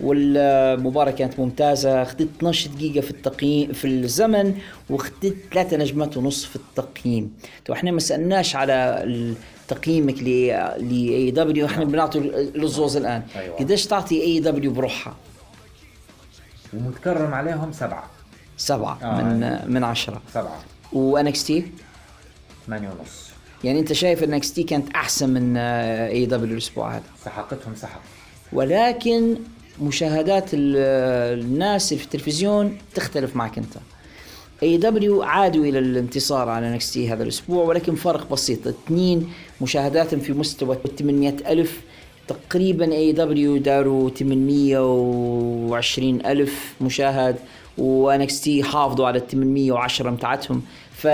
Speaker 5: والمباراة كانت ممتازة. اخذت 12 دقيقة في التقييم في الزمن واخذت ثلاثة نجمات ونص في التقييم. تو إحنا ما سألناش على تقييمك ل AEW إحنا بنعطي للزوز الآن.
Speaker 6: أيوة.
Speaker 5: قديش تعطي AEW بروحها؟
Speaker 6: ومتكرم عليهم سبعة.
Speaker 5: سبعة
Speaker 6: آه.
Speaker 5: من من عشرة.
Speaker 6: سبعة.
Speaker 5: و NXT
Speaker 6: ثمانية ونص.
Speaker 5: يعني انت شايف NXT كانت أحسن من AEW الأسبوع هذا؟
Speaker 6: سحقتهم سحق.
Speaker 5: ولكن مشاهدات ال- الناس في التلفزيون تختلف معك انت. AEW عادوا إلى الانتصار على NXT هذا الأسبوع ولكن فرق بسيط. اثنين مشاهداتهم في مستوى 800 ألف تقريبا AEW داروا 820 ألف مشاهد و NXT حافظوا على ال 810 متاعتهم ف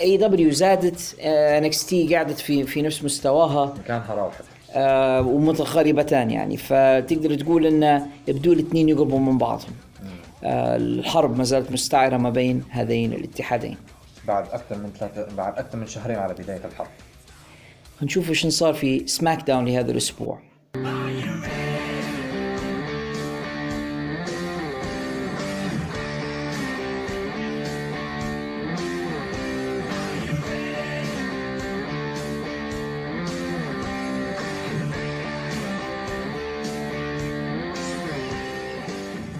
Speaker 5: AEW زادت NXT قعدت في في نفس مستواها.
Speaker 6: مكانها راوحت
Speaker 5: آه ومتقاربتان يعني. فتقدر تقول إن يبدو الاثنين يقربوا من بعضهم. آه الحرب ما زالت مستعرة ما بين هذين الاتحادين.
Speaker 6: بعد أكثر من ثلاثة بعد أكثر من شهرين على بداية الحرب.
Speaker 5: هنشوف شو صار في سماك داون لهذا الأسبوع.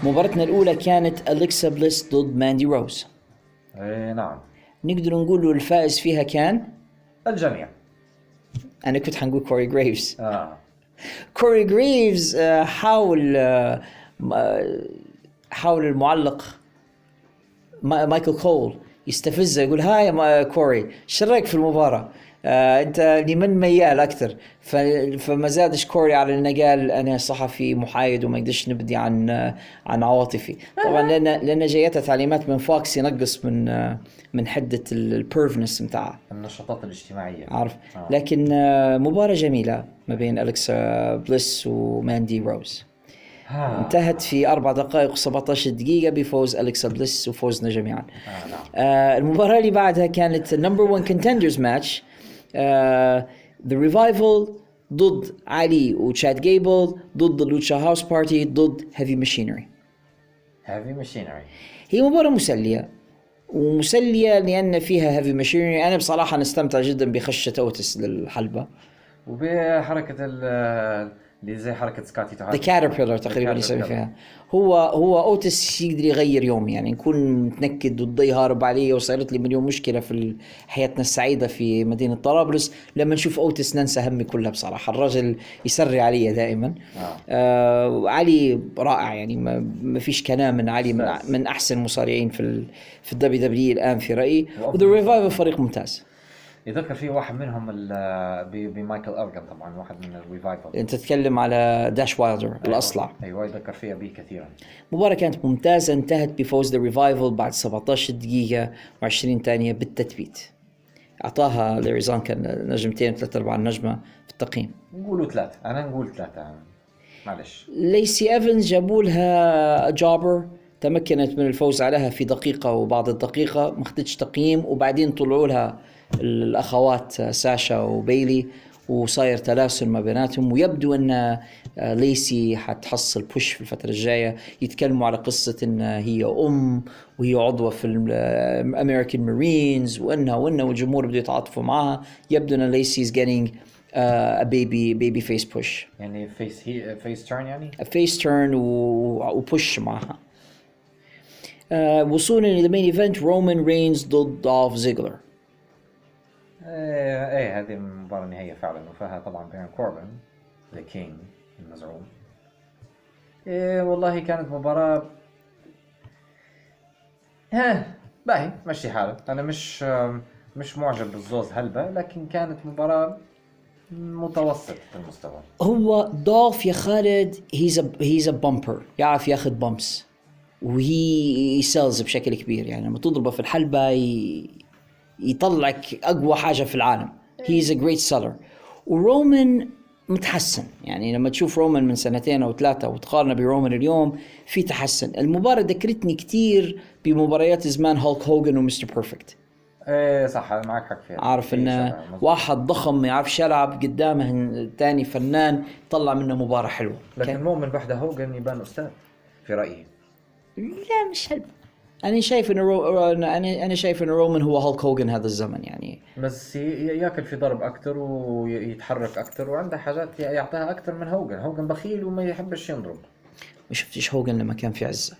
Speaker 5: مباراتنا الأولى كانت أليكسا بليس ضد ماندي روز.
Speaker 6: إي نعم.
Speaker 5: نقدر نقول الفائز فيها كان؟
Speaker 6: الجميع.
Speaker 5: أنا كنت حنقول كوري جريفز
Speaker 6: آه.
Speaker 5: كوري جريفز آه، حاول آه، آه، حاول المعلق ما- مايكل كول يستفزه يقول hey كوري إيش رأيك في المباراة؟ آه انت لمن ميال أكثر؟ فما زادش كوري على إنه قال أنا صحفي محايد وما يقدرش نبدي عن عن عواطفي. طبعا لأن لأن جايتها تعليمات من فوكس ينقص من من حدة ال performance بتاعها
Speaker 6: النشاطات الاجتماعية.
Speaker 5: عارف.
Speaker 6: آه.
Speaker 5: لكن آه، مباراة جميلة ما بين الكسا بليس وماندي روز. انتهت في أربع دقائق و17 دقيقة بفوز أليكسا بليس وفوزنا جميعا.
Speaker 6: آه نعم.
Speaker 5: آه المباراة اللي بعدها كانت number 1 contenders match ذا ريفايفل وضد علي وتشاد جيبل ضد اللوتشا هاوس بارتي ضد هيفي ماشينري
Speaker 6: هيفي ماشينري
Speaker 5: هي مباراة مسلية ومسلية لأن فيها هيفي ماشينري أنا بصراحة نستمتع جدا بخشة أوتس للحلبة.
Speaker 6: وبحركة ال- اللي زي حركة سكوتي
Speaker 5: the caterpillar تقريبا يسوي فيها. هو هو أوتس يقدر يغير يومي يعني نكون متنكد والضي هارب علي وصارت لي مليون مشكلة في حياتنا السعيدة في مدينة طرابلس. لما نشوف أوتس ننسى همي كلها بصراحة. الراجل يسري علي دائما.
Speaker 6: آه.
Speaker 5: آه علي رائع يعني ما, ما فيش كلام من علي من. من أحسن المصارعين في ال في الدبليو دبليو الآن في
Speaker 6: رأيي.
Speaker 5: وذا ريفايفل فريق ممتاز.
Speaker 6: يذكر في واحد منهم بمايكل آرون طبعا واحد من الريفايفل
Speaker 5: أنت تتكلم على داش وايلدر الأصلع.
Speaker 6: أيوه يذكر فيها به كثيرا.
Speaker 5: المباراة كانت ممتازة انتهت بفوز ذا ريفايفل بعد 17 دقيقة و20 ثانية بالتثبيت. أعطاها ليريزا كان نجمتين ثلاثة أرباع النجمة في التقييم.
Speaker 6: نقولوا ثلاثة أنا نقول ثلاثة معلش.
Speaker 5: ليسي إيفنز جابوا لها جابر تمكنت من الفوز عليها في دقيقة وبعض الدقيقة ما اخذتش تقييم وبعدين طلعوا لها الأخوات ساشا وبيلي وصاير تلاسل ما بيناتهم ويبدو أن آه، ليسي حتحصل push في الفترة الجاية يتكلموا على قصة إن هي أم وهي عضوة في الامريكان مارينز وانها وانها والجمهور بده يتعاطفوا معها. يبدو أن ليسي is getting uh, a baby baby face push.
Speaker 6: يعني face هي face turn يعني؟
Speaker 5: face turn و push معها. آه وصولا إلى ال main event رومان رينز ضد دولف زيجلر
Speaker 6: إيه إيه هذه المباراة النهائية فعلا وفيها طبعا بين كوربن ذا كينج المزعوم. إيه والله كانت مباراة ها باهي مشي حالك. أنا مش مش معجب بالزوز هلبة لكن كانت مباراة متوسط المستوى.
Speaker 5: هو دولف يا خالد he's he's a bumper يعرف ياخذ bumps و he sells بشكل كبير. يعني لما تضربه في الحلبة. يطلعك أقوى حاجة في العالم. he's a great seller ورومان متحسن. يعني لما تشوف رومان من سنتين أو ثلاثة وتقارنه برومان اليوم في تحسن. المباراة ذكرتني كثير بمباريات زمان هولك هوجن ومستر بيرفكت.
Speaker 6: إيه صح معك حق فيها.
Speaker 5: عارف
Speaker 6: في إنه.
Speaker 5: واحد ضخم ما يعرفش يلعب قدامه الثاني فنان طلع منه مباراة حلوة.
Speaker 6: لكن مؤمن بحده هوجن يبان أستاذ في رأيي.
Speaker 5: لا مش حلو أنا شايف إنه رو... أنا أنا شايف إنه رومان هو هولك هوجن هذا الزمن يعني.
Speaker 6: بس يأكل في ضرب أكثر ويتحرك أكثر وعنده حاجات يعطيها أكثر من هوجن هوجن بخيل وما يحبش ينضرب.
Speaker 5: ما شفتش هوجن لما كان في عزة؟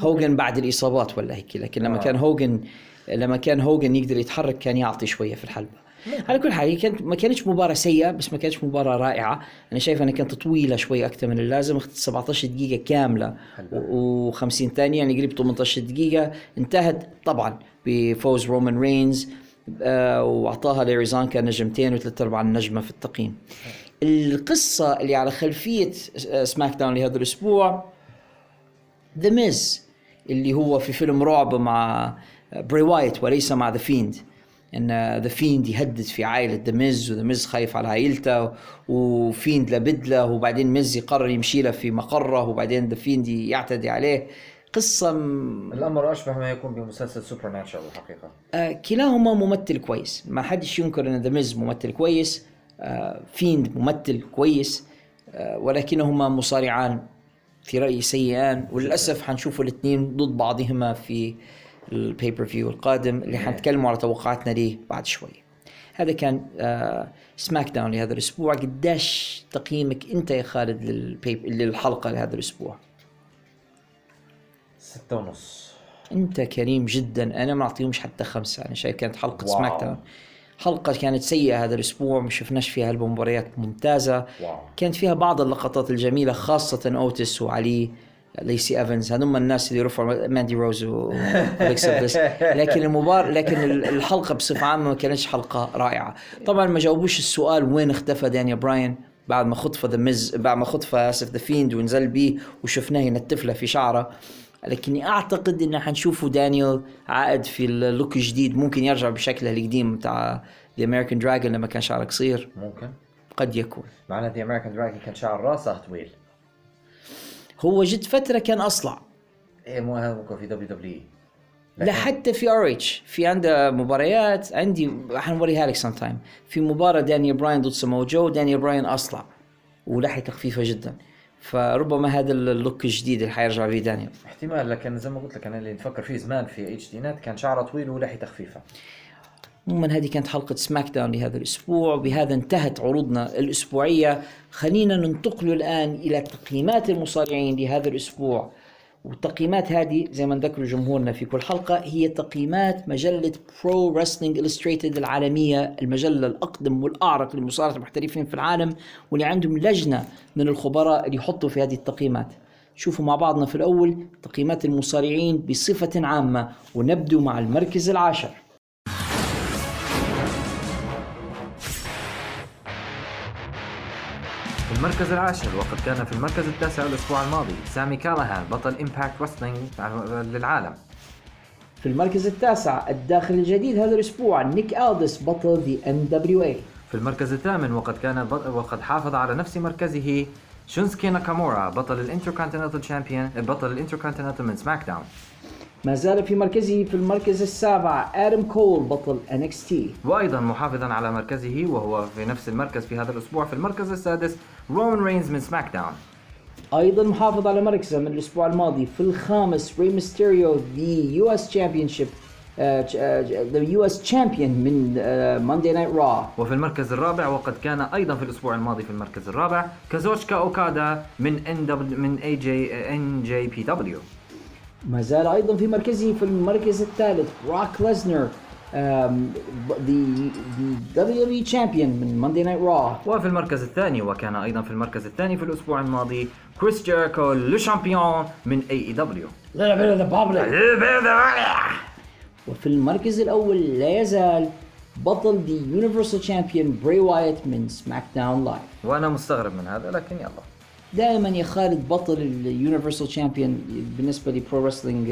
Speaker 5: هوجن بعد الإصابات ولا هيك لكن لما
Speaker 6: آه.
Speaker 5: كان هوجن لما كان هوجن يقدر يتحرك كان يعطي شوية في الحلبة. على كل حال كانت ما كانتش مباراة سيئة بس ما كانتش مباراة رائعة. أنا شايف أنها كانت طويلة شوي أكثر من اللازم اخذت 17 دقيقة كاملة. و50 ثانية يعني قريب 18 دقيقة. انتهت طبعا بفوز رومان رينز آه وأعطاها لريزانكا نجمتين وثلاث ارباع النجمه في التقييم. القصة اللي على خلفية آه، سماك داون لهذا الأسبوع ذا ميز اللي هو في فيلم رعب مع بري وايت وليس مع ذا فيند إن ذا فيند يهدد في عائلة ذا ميز وذا ميز خايف على عائلته وفيند لبدله وبعدين ميز يقرر يمشي له في مقره وبعدين ذا فيند يعتدي عليه. قصة م-
Speaker 6: الأمر أشبه ما يكون بمسلسل سوبر ناتشرال الحقيقة
Speaker 5: آه، كلاهما ممثل كويس. ما حدش ينكر إن ذا ميز ممثل كويس آه، فيند ممثل كويس آه، ولكنهما مصارعان في رايي سيئان وللأسف حنشوفوا الاثنين ضد بعضهما في ال pay-per-view القادم اللي حنتكلموا على توقعاتنا ليه بعد شوي. هذا كان آه، سماك داون لهذا الأسبوع. قداش تقييمك أنت يا خالد للحلقة لهذا الأسبوع؟
Speaker 6: ستة ونص.
Speaker 5: أنت كريم جدا. أنا ما أعطيهمش حتى خمسة. أنا شايف كانت حلقة
Speaker 6: واو.
Speaker 5: سماك داون حلقة كانت سيئة هذا الأسبوع. ما شفناش فيها المباريات ممتازة.
Speaker 6: واو.
Speaker 5: كانت فيها بعض اللقطات الجميلة خاصة أوتس وعلي. ليسي ايفنز هذول الناس اللي رفعوا ماندي روز والكسا بليس لكن المباراة لكن ال- الحلقة بصفة عامة ما كانتش حلقة رائعة. طبعا ما جاوبوش السؤال وين اختفى دانيال براين؟ بعد ما خطف ذا مز بعد ما خطف اسف ذا فيند ونزل بيه وشفناه ينتف له في شعره. لكني أعتقد إن حنشوفه دانيال عائد في ال look الجديد ممكن يرجع بشكله القديم بتاع الامريكان دراجون لما كان شعره قصير.
Speaker 6: ممكن.
Speaker 5: قد يكون.
Speaker 6: معنا ذا امريكان دراجون كان شعر راسه طويل.
Speaker 5: هو جد فترة كان أصلع.
Speaker 6: إيه مو في دبليو دبليو
Speaker 5: لا حتى في ار اتش في عنده مباريات عندي حنوريها لك sometime في مباراة دانيال براين ضد سمو جو دانيال براين أصلع. ولحيته خفيفه جدا. فربما هذا ال look الجديد اللي حيرجع فيه دانيال
Speaker 6: احتمال لكن زي ما قلت لك أنا اللي نفكر فيه زمان في اتش دي نت كان شعره طويل ولحيته خفيفه
Speaker 5: عموما هذه كانت حلقة سماك داون لهذا الأسبوع وبهذا انتهت عروضنا الأسبوعية. خلينا ننتقل الآن إلى تقييمات المصارعين لهذا الأسبوع. والتقييمات هذه زي ما نذكر جمهورنا في كل حلقة هي تقييمات مجلة برو رسلينج إلستريتد العالمية المجلة الأقدم والأعرق للمصارعة المحترفين في العالم واللي عندهم لجنة من الخبراء اللي يحطوا في هذه التقييمات. شوفوا مع بعضنا في الأول تقييمات المصارعين بصفة عامة ونبدو مع المركز العاشر.
Speaker 6: المركز العاشر وقد كان في المركز التاسع الأسبوع الماضي. سامي كالهان بطل Impact Wrestling للعالم.
Speaker 5: في المركز التاسع الداخل الجديد هذا الأسبوع نيك ألدس بطل The NWA
Speaker 6: في المركز الثامن وقد كان بط... وقد حافظ على نفس مركزه شونسكي ناكامورا بطل ال Intercontinental Champion بطل الانتركونتيننتال من SmackDown.
Speaker 5: ما زال في مركزه في المركز السابع آدم كول بطل NXT
Speaker 6: وأيضا محافظا على مركزه وهو في نفس المركز في هذا الأسبوع في المركز السادس رومان رينز من SmackDown
Speaker 5: أيضا محافظ على مركزه من الأسبوع الماضي في الخامس ري ميستيريو US Championship uh, ch- uh, The US Champion من Monday Night Raw.
Speaker 6: وفي المركز الرابع وقد كان أيضا في الأسبوع الماضي في المركز الرابع كازوتشكا اوكادا من ان من اي جي ان جي بي دبليو
Speaker 5: ما زال أيضا في مركزه في المركز الثالث بروك ليزنر the, the WWE Champion من Monday Night Raw.
Speaker 6: وفي المركز الثاني وكان أيضا في المركز الثاني في الأسبوع الماضي كريس جيريكو Le Champion من
Speaker 5: AEW وفي المركز الأول لا يزال بطل The Universal Champion بري وايت من SmackDown Live
Speaker 6: وأنا مستغرب من هذا لكن يلا.
Speaker 5: دائما يا خالد بطل ال Universal Champion بالنسبة ل Pro Wrestling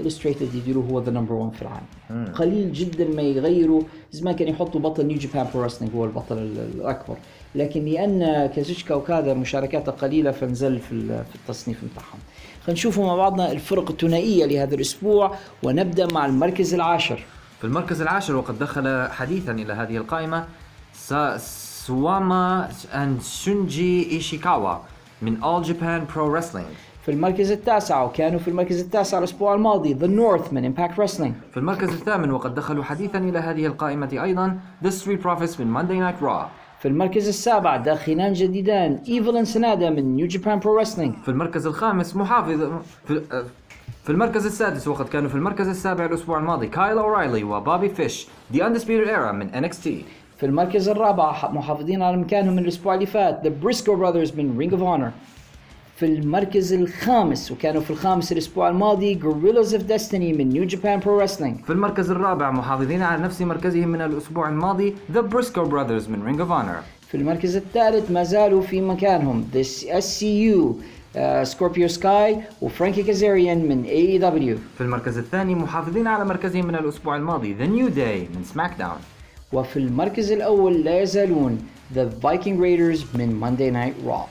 Speaker 5: Illustrated يديروا هو the number 1 في العالم. قليل جدا ما يغيروا زمان كانوا يحطوا بطل New Japan Pro Wrestling هو البطل ال- الأكبر. لكن لأن كازوشكا اوكادا مشاركاته قليلة فنزل في ال- في التصنيف بتاعهم. خلينا نشوفوا مع بعضنا الفرق الثنائية لهذا الأسبوع ونبدأ مع المركز العاشر.
Speaker 6: في المركز العاشر وقد دخل حديثا إلى هذه القائمة سواما and شونجي إيشيكاوا. من All Japan Pro Wrestling.
Speaker 5: في المركز التاسع وكانوا في المركز التاسع الأسبوع الماضي The North من Impact Wrestling
Speaker 6: في المركز الثامن وقد دخلوا حديثا إلى هذه القائمة أيضا The Street Profits من Monday Night Raw.
Speaker 5: في المركز السابع داخلان جديدان ايفل and سنادا من New Japan Pro Wrestling
Speaker 6: في المركز الخامس محافظ في في المركز السادس وقد كانوا في المركز السابع الأسبوع الماضي كايل اورايلي وبابي فيش The Undisputed Era من NXT
Speaker 5: في المركز الرابع محافظين على مكانهم من الأسبوع اللي فات The Briscoe Brothers من Ring of Honor في المركز الخامس وكانوا في الخامس الأسبوع الماضي Guerrillas of Destiny من New Japan Pro Wrestling
Speaker 6: في المركز الرابع محافظين على نفس مركزهم من الأسبوع الماضي The Briscoe Brothers من Ring of Honor.
Speaker 5: في المركز الثالث ما زالوا في مكانهم The SCU سكوربيو سكاي وفرانكي كازاريان من AEW
Speaker 6: في المركز الثاني محافظين على مركزهم من الأسبوع الماضي The New Day من SmackDown
Speaker 5: وفي المركز الأول لا يزالون The Viking Raiders من Monday Night Raw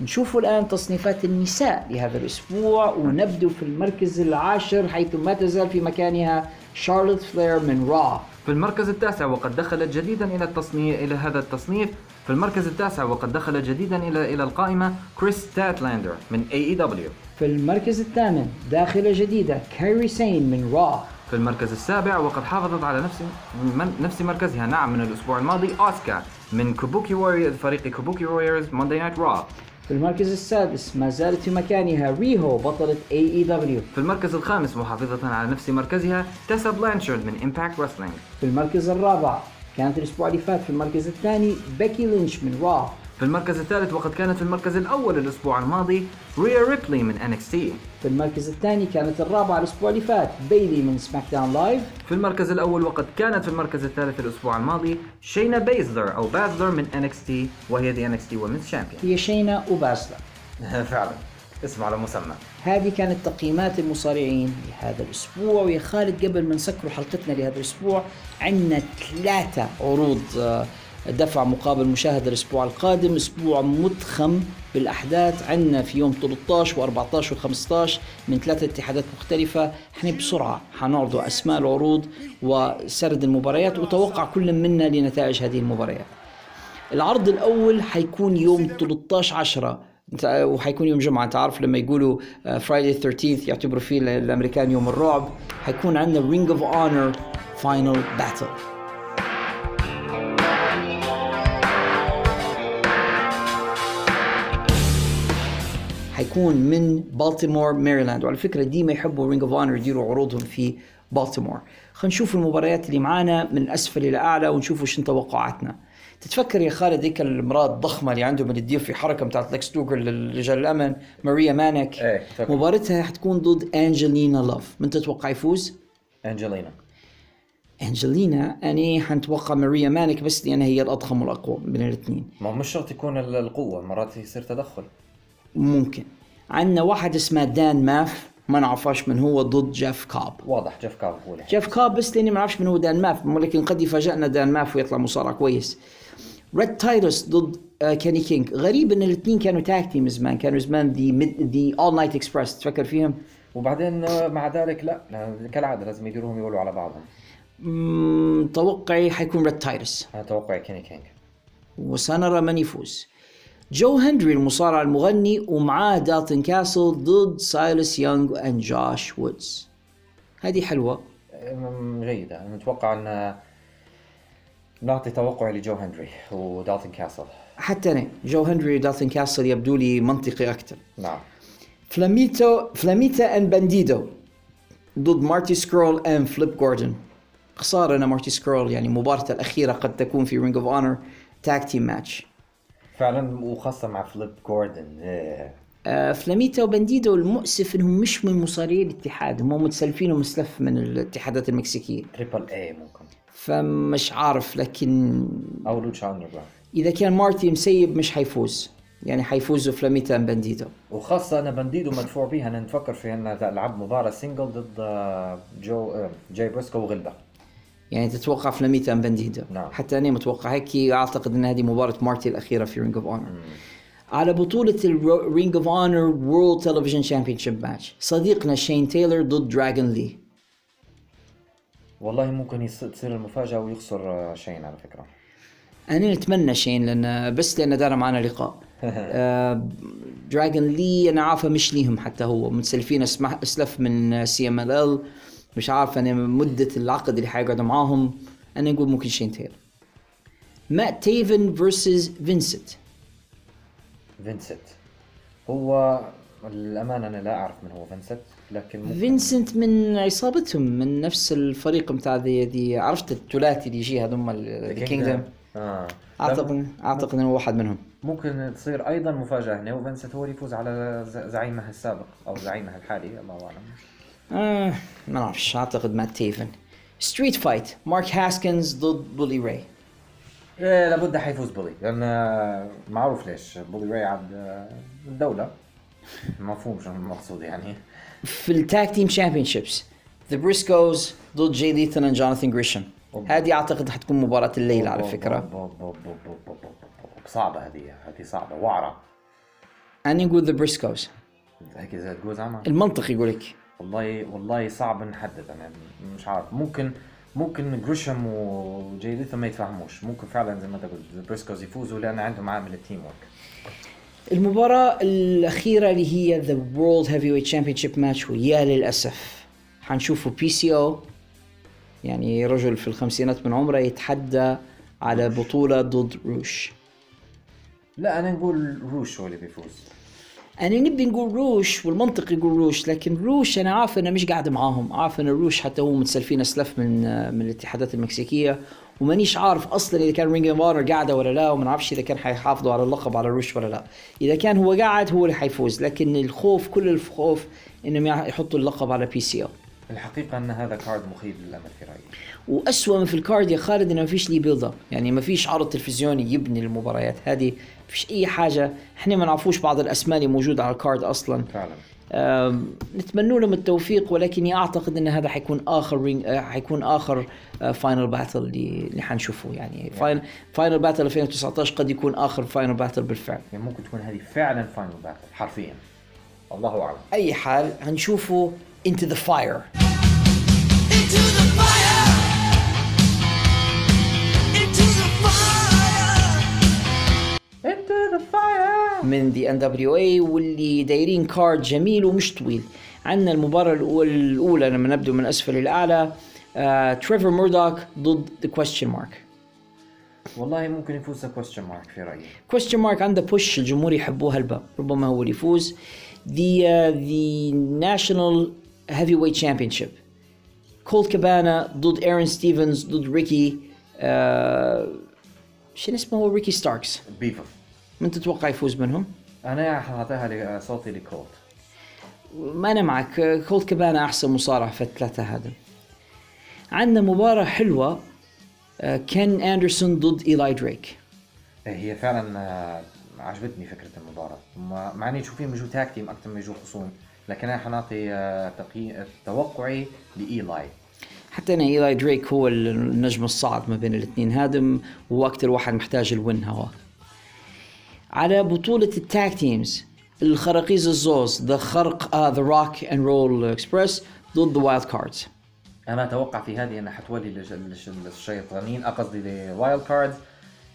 Speaker 5: نشوفوا الآن تصنيفات النساء لهذا الأسبوع ونبدو في المركز العاشر حيث ما تزال في مكانها شارلوت فلير من Raw
Speaker 6: في المركز التاسع وقد دخلت جديدا إلى التصنيف إلى هذا التصنيف. في المركز التاسع وقد دخل جديدا إلى إلى القائمة كريس ستاتلاندر من AEW
Speaker 5: في المركز الثامن داخلة جديدة كايري سين من Raw
Speaker 6: في المركز السابع وقد حافظت على نفس من نفس مركزها. نعم من الأسبوع الماضي أوسكا من Kabuki Warriors فريق Kabuki Warriors Monday Night Raw
Speaker 5: في المركز السادس ما زالت في مكانها ريهو بطلة AEW
Speaker 6: في المركز الخامس محافظة على نفس مركزها تيسا بلانشارد من Impact Wrestling
Speaker 5: في المركز الرابع كانت الأسبوع اللي فات في المركز الثاني بيكي لينش من Raw
Speaker 6: في المركز الثالث وقد كانت في المركز الأول الأسبوع الماضي ريا ريبلي من NXT
Speaker 5: في المركز الثاني كانت الرابعة الأسبوع اللي فات بيلي من SmackDown Live
Speaker 6: في المركز الأول وقد كانت في المركز الثالث الأسبوع الماضي شينا بيزلر أو بازلر من NXT وهي the NXT Women's Champion.
Speaker 5: هي شينا وباسلر
Speaker 6: فعلا. اسم على مسمى.
Speaker 5: هذه كانت تقييمات المصارعين لهذا الأسبوع ويا خالد قبل ما نسكر حلقتنا لهذا الأسبوع عندنا ثلاثة عروض آه، دفع مقابل مشاهدة الأسبوع القادم أسبوع متخم بالأحداث. عندنا في يوم 13 و14 و15 من ثلاثة اتحادات مختلفة. إحنا بسرعة حنعرضوا أسماء العروض وسرد المباريات وتوقع كل منا لنتائج هذه المباريات. العرض الأول حيكون يوم 13 10 انت- وحيكون يوم جمعة انت عارف لما يقولوا فرايدي 13 يعتبروا فيه الأمريكان يوم الرعب. حيكون عندنا Ring of Honor Final Battle حيكون من بالتيمور ماريلاند وعلى فكرة ديما يحبوا Ring of Honor يديروا عروضهم في بالتيمور خلينا نشوف المباريات اللي معانا من أسفل إلى أعلى ونشوف وش توقعاتنا. تتفكر يا خالد ذيك المراه الضخمة اللي عندهم اللي تدير في حركة بتاعت لكس لوجر لرجال الأمن ماريا مانك.
Speaker 6: تفكر.
Speaker 5: مباراتها حتكون ضد انجلينا لوف من تتوقع يفوز؟
Speaker 6: أنجلينا
Speaker 5: انجلينا أنا حنتوقع ماريا مانك بس لأنها هي الأضخم والأقوى بين الاثنين.
Speaker 6: ما هو مش شرط يكون ال- القوة مرات يصير تدخل.
Speaker 5: ممكن. عندنا واحد اسمه دان ماف ما نعرفاش من هو ضد جيف كاب.
Speaker 6: واضح جيف كاب هو
Speaker 5: جيف كاب بس لأني ما نعرفش من هو دان ماف ولكن قد يفاجئنا دان ماف ويطلع مصارع كويس. ريت تايتس ضد آه، كيني كينج غريب إن الاثنين كانوا tag team زمان كانوا زمان The, The All Night Express تفكر فيهم؟
Speaker 6: وبعدين آه، مع ذلك لا كالعادة لازم يديروهم يقلبوا على بعضهم.
Speaker 5: توقعي حيكون ريت تايتس.
Speaker 6: أنا توقعي كيني كينج
Speaker 5: وسنرى من يفوز. جو هنري المصارع المغني ومعاه دالتون كاسل ضد سايلس يونغ and جوش وودز. هذه حلوة.
Speaker 6: أمم، جيدة. أنا متوقع أن نعطي توقع لجو هنري ودالتون كاسل.
Speaker 5: حتى أنا جو هنري ودالتون كاسل يبدو لي منطقي أكثر.
Speaker 6: نعم.
Speaker 5: فلاميتو فلاميتا and بانديدو ضد مارتي سكرول and فليب جوردن. خسارة أنا مارتي سكرول يعني مباراة الأخيرة قد تكون في Ring of Honor tag team match
Speaker 6: فعلا وخاصة مع فليب جوردن.
Speaker 5: آه، فلاميتا وبانديدو المؤسف إنهم مش من مصارعي الاتحاد هم متسلفين ومسلف من الاتحادات المكسيكية.
Speaker 6: Triple A ممكن.
Speaker 5: فمش عارف لكن
Speaker 6: أو Lucha Underground
Speaker 5: إذا كان مارتي مسيب مش حيفوز. يعني حيفوزوا فلاميتا أم بانديدو
Speaker 6: وخاصة أنا بنديدو مدفوع بيها أنا نفكر في أن لعب مباراة single ضد آه، جو آه، جاي بريسكو وغلبة.
Speaker 5: يعني تتوقع فلاميتا أم بانديدو
Speaker 6: نعم.
Speaker 5: حتى أنا متوقع. هيك أعتقد إن هذه مباراة مارتي الأخيرة في Ring of Honor على بطولة ال Ring of Honor World Television Championship match صديقنا شين تايلر ضد دراجون لي
Speaker 6: والله ممكن تصير المفاجأة ويخسر آه، شين على فكرة.
Speaker 5: أنا نتمنى شين لأن بس لأن دار معنا لقاء. آه، دراجون لي أنا عارفه مش ليهم حتى هو. متسلفينه سلف من CMLL مش عارف أنا مدة العقد اللي حيقعدوا معاهم أنا نقول ممكن شين تايلر مات تيفن versus فينسنت
Speaker 6: فينسنت هو الأمانة أنا لا أعرف من هو فينسنت لكن ممكن
Speaker 5: فينسنت من عصابتهم من نفس الفريق بتاع ذي, ذي عرفت الثلاثي اللي يجي هذول ال Kingdom
Speaker 6: آه.
Speaker 5: اعتقد أعتقد إنه واحد منهم.
Speaker 6: ممكن تصير أيضا مفاجأة هنا وفينسنت هو اللي يفوز على زعيمه السابق أو زعيمه الحالي الله أعلم.
Speaker 5: آه. ما نعرفش أعتقد مات تيفن. street fight مارك هاسكنز ضد بولي راي.
Speaker 6: إيه لابد حيفوز بولي لأن آه، معروف ليش بولي راي عبد آه، الدولة مفهوم شو المقصود يعني.
Speaker 5: في ال tag team championships the Briscoes ضد جي ليثل and جوناثان جريشم هذه أعتقد حتكون مباراة الليل على
Speaker 6: بوب. صعبة هذه هذه صعبة. وعرة.
Speaker 5: أنا نقول the Briscoes
Speaker 6: هيك إذا تقول زعما.
Speaker 5: المنطق يقول لك
Speaker 6: والله والله صعب نحدد أنا مش عارف. ممكن ممكن جريشم وجاي ما يتفاهموش ممكن فعلا زي ما أنت قلت Briscoes يفوزوا لأن عندهم عامل ال teamwork
Speaker 5: المباراة الأخيرة اللي هي the world heavyweight championship match ويا للأسف حنشوفه PCO يعني رجل في الخمسينات من عمره يتحدى على بطولة ضد روش.
Speaker 6: لا أنا نقول روش هو اللي بيفوز.
Speaker 5: أنا نبي نقول روش والمنطق يقول روش لكن روش أنا عارف أنه مش قاعد معاهم عارف أن روش حتى هو متسلفينه سلف من من الاتحادات المكسيكية ومانيش عارف أصلا إذا كان Ring of Honor قاعدة ولا لا وما نعرفش إذا كان حيحافظوا على اللقب على روش ولا لا. إذا كان هو قاعد هو اللي حيفوز لكن الخوف كل الخوف إنهم يحطوا اللقب على PCO
Speaker 6: الحقيقة أن هذا card مخيب للأمل في رأيي.
Speaker 5: وأسوأ من في ال card يا خالد إنه ما فيش ليه build يعني ما فيش عرض تلفزيوني يبني المباريات هذه. ما فيش أي حاجة. إحنا ما نعرفوش بعض الأسماء اللي موجودة على ال card
Speaker 6: أصلا.
Speaker 5: فعلا. نتمنى لهم التوفيق ولكني أعتقد إن هذا حيكون آخر Ring آه، حيكون آخر Final Battle اللي اللي حنشوفه. يعني Final Battle 2019 قد يكون آخر Final Battle بالفعل.
Speaker 6: يعني ممكن تكون هذه فعلا Final Battle حرفيا. الله أعلم.
Speaker 5: أي حال هنشوفه into the fire. من دي NWA واللي دايرين card جميل ومش طويل. عندنا المباراة الأول- الأولى لما نبدو من أسفل الأعلى آه، تريفر موردوك ضد the Question Mark
Speaker 6: والله ممكن يفوز Question Mark في رأيي.
Speaker 5: Question Mark عنده push الجمهور يحبوه هلبا ربما هو اللي يفوز. The uh, the national heavyweight championship. كولت كابانا ضد ايرون ستيفنز ضد ريكي آه شنو اسمه هو؟ ريكي ستاركس
Speaker 6: بيفر
Speaker 5: من تتوقع يفوز منهم؟
Speaker 6: أنا حنعطيها صوتي لكولت.
Speaker 5: ما أنا معك. كولت كابانا أحسن مصارع في الثلاثه هذا عندنا مباراة حلوة آه، كين أندرسون ضد إيلاي دريك.
Speaker 6: هي فعلا آه، عجبتني فكرة المباراة. مع إني اشوفهم يجوا tag team أكثر ما يجوا خصوم لكن أنا حنعطي آه، تقي... توقعي لإيلاي.
Speaker 5: حتى أنا إيلاي دريك هو النجم الصاعد ما بين الاثنين. هادم وهو أكثر واحد محتاج ال win هو على بطولة ال tag teams الخراقيز الزوز the خرق the Rock and Roll Express ضد the Wild Cards
Speaker 6: أنا أتوقع في هذه انها حتولي للش- للش- للشيطانين قصدي ل Wild Cards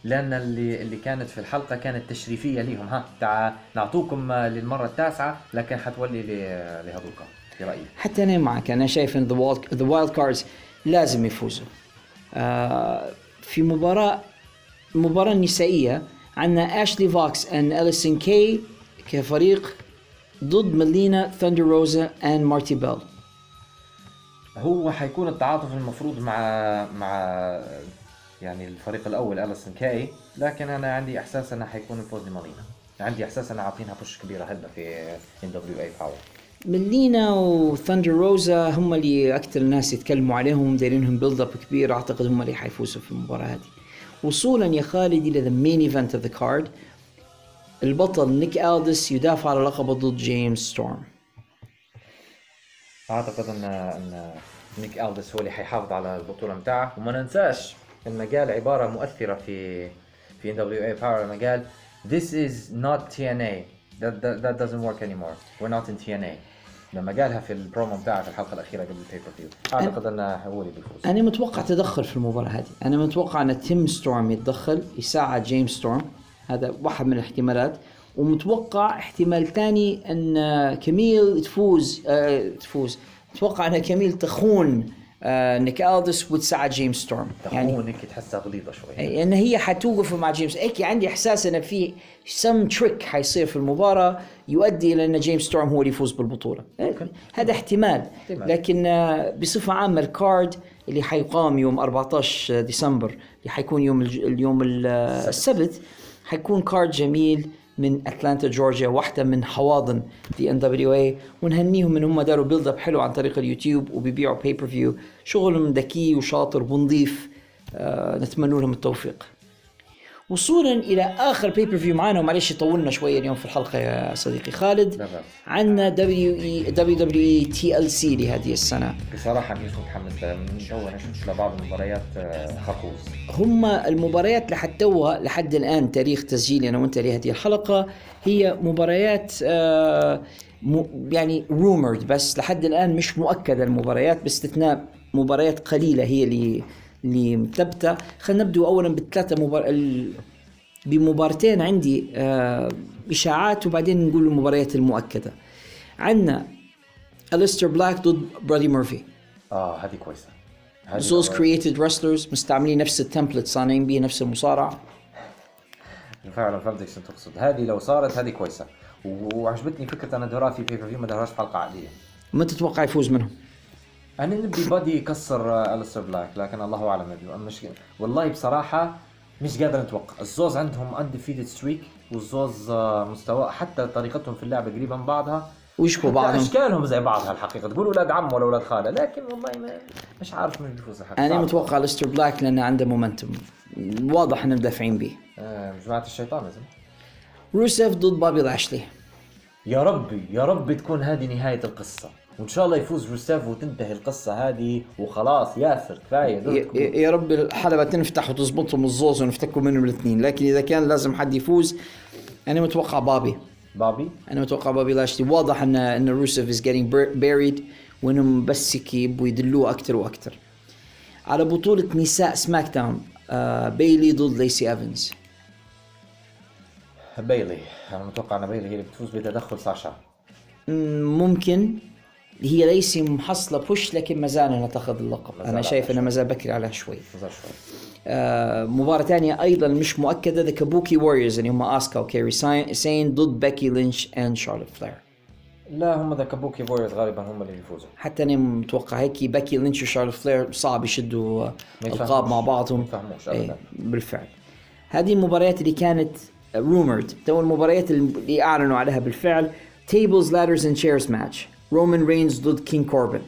Speaker 6: لأن اللي اللي كانت في الحلقة كانت تشريفية ليهم. ها تع نعطوكم آه، للمرة التاسعة لكن حتولي لهذوك في رأيي.
Speaker 5: حتى أنا معك. أنا شايف إن the Wild Cards لازم يفوزوا. آه في مباراة مباراة نسائية عندنا اشلي فوكس and اليسون كي كفريق ضد ميلينا ثاندر روزا and مارتي بيل
Speaker 6: هو حيكون التعاطف المفروض مع مع يعني الفريق الأول اليسون كاي لكن أنا عندي إحساس إنه حيكون الفوز لميلينا عندي إحساس انها عاطينها push كبيرة هلا في NWA Power
Speaker 5: ميلينا وثاندر روزا هم اللي أكثر الناس يتكلموا عليهم دايرينهم build up كبير أعتقد هم اللي حيفوزوا في المباراة هذه. وصولا يا خالد إلى the main event of the card البطل نيك الدس يدافع على لقبه ضد جيمس ستورم.
Speaker 6: أعتقد ان أن نيك الدس هو اللي حيحافظ على البطولة متاعه. وما ننساش انه قال عبارة مؤثرة في في NWA Power لما قال This is not TNA that, that, that doesn't work anymore. We're not in TNA لما قالها في البرومو بتاعه في الحلقة الأخيرة قبل ال pay-per-view أعتقد إنه هو اللي بيفوز.
Speaker 5: أنا متوقع تدخل في المباراة هذه. أنا متوقع إن تيم ستورم يتدخل يساعد جيمس ستورم. هذا واحد من الاحتمالات. ومتوقع احتمال ثاني إن كميل تفوز آه تفوز. أتوقع إن كميل تخون نيك ألدس وتساعد جيمس ستورم.
Speaker 6: يعني هيك تحسها غليظة شوي.
Speaker 5: إن هي حتوقف مع جيمس. هيك عندي إحساس إن في some trick حيصير في المباراة يؤدي إلى إن جيمس ستورم هو اللي يفوز بالبطولة. هذا احتمال.
Speaker 6: احتمال.
Speaker 5: لكن آه، بصفة عامة ال card اللي حيقام يوم 14 ديسمبر اللي حيكون يوم اليوم ال- السبت حيكون card جميل من اتلانتا جورجيا واحدة من حواضن the NWA ونهنيهم إن هم داروا build up حلو عن طريق اليوتيوب وبيبيعوا pay-per-view شغلهم ذكي وشاطر ونظيف. آه نتمنى لهم التوفيق. وصولا إلى آخر pay-per-view معنا ومعلش طولنا شوية اليوم في الحلقة يا صديقي خالد. عندنا دبليو اي دبليو دبليو اي تي ال سي لهذه السنة
Speaker 6: بصراحة مش متحمس. من جو أنا شفت لبعض المباريات آه، خرقوز
Speaker 5: هم المباريات لحد توها لحد الآن تاريخ تسجيلي أنا وأنت لهذه الحلقة هي مباريات آه يعني rumored بس لحد الآن مش مؤكدة المباريات باستثناء مباريات قليلة هي اللي اللي مثبتة. خلينا نبدو اولا بالثلاثة مبار... ال... بمبارتين عندي آه إشاعات وبعدين نقول المباريات المؤكدة. عندنا اليستر بلاك ضد بادي مورفي
Speaker 6: آه هذه كويسة.
Speaker 5: زوز created wrestlers مستعملين نفس ال template صانعين به نفس المصارع
Speaker 6: فعلا فهمتك شو تقصد. هذه لو صارت هذه كويسة. وعجبتني فكرة أن دورها في pay-per-view ما دورهاش في حلقة عادية.
Speaker 5: ما تتوقع يفوز منهم.
Speaker 6: أنا نبي بادي يكسر آه، اليستر بلاك لكن الله أعلم مش والله بصراحة مش قادر نتوقع الزوز عندهم undefeated streak والزوز آه، مستوى حتى طريقتهم في اللعبه قريبه من بعضها.
Speaker 5: ويشبهوا بعضهم.
Speaker 6: أشكالهم زي بعضها الحقيقة. تقول أولاد عم ولا أولاد خاله لكن والله ما مش عارف من بيفوز
Speaker 5: الحقيقة
Speaker 6: أنا.
Speaker 5: متوقع اليستر بلاك لأنه عنده momentum واضح انهم دافعين به
Speaker 6: آه، جماعة الشيطان لازم
Speaker 5: روسيف ضد بابي لاشلي
Speaker 6: يا ربي يا ربي تكون هذه نهاية القصة. وإن شاء الله يفوز روسيف وتنتهي القصة هذه وخلاص ياسر كفاية
Speaker 5: يا- رب الحلبة تنفتح وتزبطهم الزوز ونفتكوا منهم الاثنين. لكن إذا كان لازم حد يفوز أنا متوقع بابي.
Speaker 6: بابي؟
Speaker 5: أنا متوقع بابي لاشلي واضح ان إن روسيف is getting buried وإنهم بس يبوا يدلوه أكثر وأكثر على بطولة نساء سماك داون آه بيلي ضد ليسي أيفنز.
Speaker 6: بيلي أنا متوقع إن بيلي هي اللي بتفوز بتدخل ساشا.
Speaker 5: مم، ممكن. هي ليسي محصلة push لكن ما زال انها تاخذ اللقب أنا شايف انها ما زال بكري عليها شوي. آه، مباراة ثانية أيضا مش مؤكدة the Kabuki Warriors اللي هم آسكا وكيري سين ضد بيكي لينش and شارلوت فلير
Speaker 6: لا هم the Kabuki Warriors غالبا هم اللي بيفوزوا
Speaker 5: حتى أنا متوقع هيك بيكي لينش وشارلوت فلير صعب يشدوا. ألقاب مع بعضهم.
Speaker 6: ما يفهموش
Speaker 5: إيه،
Speaker 6: أبداً.
Speaker 5: بالفعل. هذه المباريات اللي كانت rumored تو المباريات اللي أعلنوا عليها بالفعل tables ladders and chairs match رومان رينز ضد King كوربن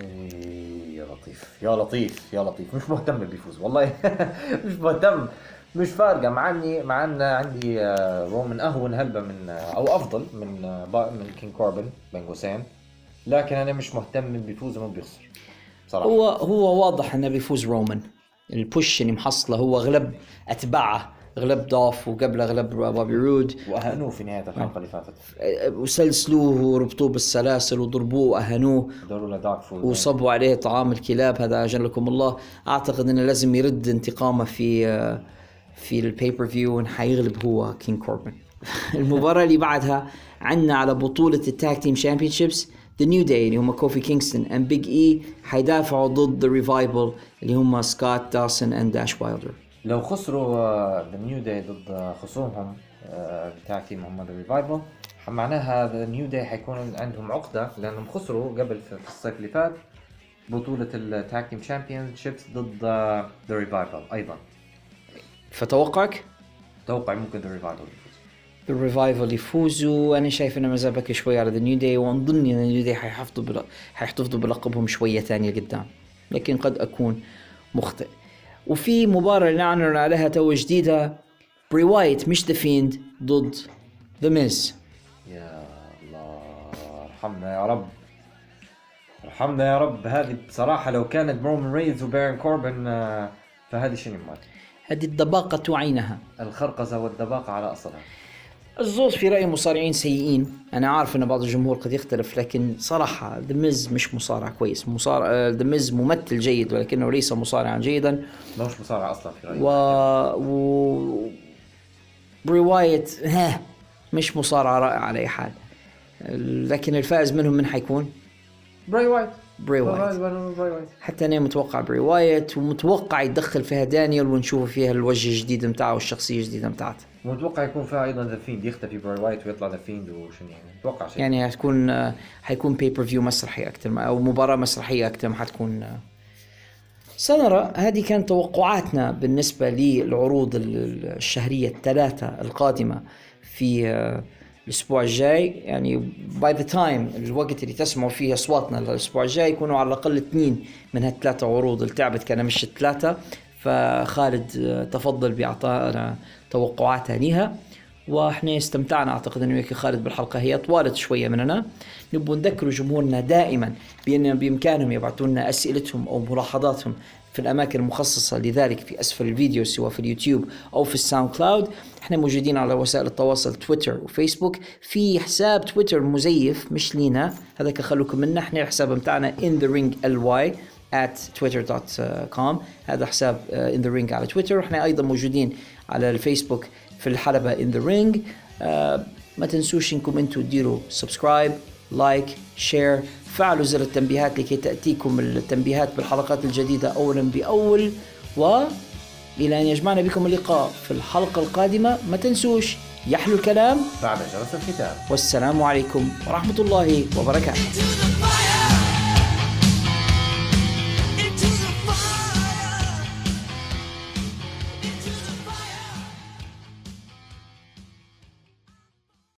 Speaker 6: إيه، يا لطيف يا لطيف يا لطيف. مش مهتم بيفوز والله. مش مهتم مش فارقة مع إني مع إن عندي آه، رومان أهون هلبة من آه، أو أفضل من آه، من King كوربن بين قوسين لكن أنا مش مهتم من بيفوز ومن بيخسر بصراحه
Speaker 5: هو هو واضح إنه بيفوز رومان ال push اللي محصله هو غلب أتباعه. غلب دولف وقبله غلب بابي رود
Speaker 6: وأهانوه في نهاية الحلقة اللي فاتت.
Speaker 5: أه، وسلسلوه وربطوه بالسلاسل وضربوه
Speaker 6: وأهانوه.
Speaker 5: وصبوا عليه طعام الكلاب هذا اجلكم الله. أعتقد إنه لازم يرد انتقامه في أه، في ال pay-per-view حيغلب هو King كوربن المباراة اللي بعدها عندنا على بطولة ال tag team championships the New Day اللي هم كوفي كينغستون and Big E حيدافعوا ضد the Revival اللي هم سكوت داسن and داش وايلدر
Speaker 6: لو خسروا the New Day ضد آه، خصومهم آه، بتاع تيم هم the Revival معناها the New Day حيكون عندهم عقدة لأنهم خسروا قبل في الصيف اللي فات بطولة ال tag team championships ضد the Revival أيضا.
Speaker 5: فتوقعك؟
Speaker 6: توقع ممكن ذا ريفايفل يفوز.
Speaker 5: ال Revival يفوزوا. أنا شايف انه ما زال بكري شوي على the New Day واظن إن New Day حيحافظوا بل... حيحتفظوا بلقبهم شوية ثانية قدام. لكن قد أكون مخطئ. وفي مباراة اللي اعلنوا عليها تو جديدة بري وايت مش the Fiend ضد the Miz.
Speaker 6: يا الله ارحمنا يا رب. ارحمنا يا رب. هذه بصراحة لو كانت رومان رينز وبارن كوربن آه، فهذه شنو مات
Speaker 5: هذه الدباقة عينها
Speaker 6: الخرقزة والدباقة على أصلها.
Speaker 5: الزوز في رايي مصارعين سيئين. أنا عارف إن بعض الجمهور قد يختلف لكن صراحة the Miz مش مصارع كويس. مصارع the Miz ممثل جيد ولكنه ليس مصارعا جيدا.
Speaker 6: ما هوش مصارع أصلا في رأيي.
Speaker 5: و... و... برواية ها مش مصارعة رائعة على أي حال. لكن الفائز منهم من حيكون؟
Speaker 6: براي وايت
Speaker 5: بري وايت
Speaker 6: براي وايت
Speaker 5: حتى أنا متوقع بري وايت ومتوقع يتدخل فيها دانيال ونشوف فيها الوجه الجديد متاعه والشخصية الجديدة متاعته.
Speaker 6: متوقع يكون فيها أيضا The Fiend يختفي براي وايت ويطلع The Fiend وشنو يعني؟ أتوقع شيء.
Speaker 5: يعني هتكون آه، حيكون pay-per-view مسرحي أكثر ما- أو مباراة مسرحية أكثر ما حتكون. سنرى هذه كانت توقعاتنا بالنسبة للعروض ال- ال- الشهرية الثلاثة القادمة في الأسبوع الجاي يعني by the time الوقت اللي تسمعوا فيه أصواتنا الأسبوع الجاي يكونوا على الأقل اثنين من هالثلاثة عروض اللي تعبت كان مش الثلاثة فخالد تفضل بإعطائنا توقعاتها لها وإحنا استمتعنا أعتقد أنه وياك خالد بالحلقة. هي طوالت شوية مننا نبغى نذكر جمهورنا دائما بأن بإمكانهم يبعثوا لنا أسئلتهم أو ملاحظاتهم في الأماكن المخصصة لذلك في أسفل الفيديو سواء في اليوتيوب أو في الساوند كلاود. إحنا موجودين على وسائل التواصل تويتر وفيسبوك. في حساب تويتر مزيف مش لينا. هذاك خلوكم منا. إحنا الحساب بتاعنا in the ring ly at twitter.com هذا حساب uh, in the ring على تويتر. إحنا أيضا موجودين على الفيسبوك في الحلبة in the ring. آه ما تنسوش إنكم أنتم تديروا subscribe like share فعلوا زر التنبيهات لكي تأتيكم التنبيهات بالحلقات الجديدة أولا بأول. و إلى أن يجمعنا بكم اللقاء في الحلقة القادمة. ما تنسوش يحلو الكلام.
Speaker 6: بعد جرس الختام.
Speaker 5: والسلام عليكم ورحمة الله وبركاته.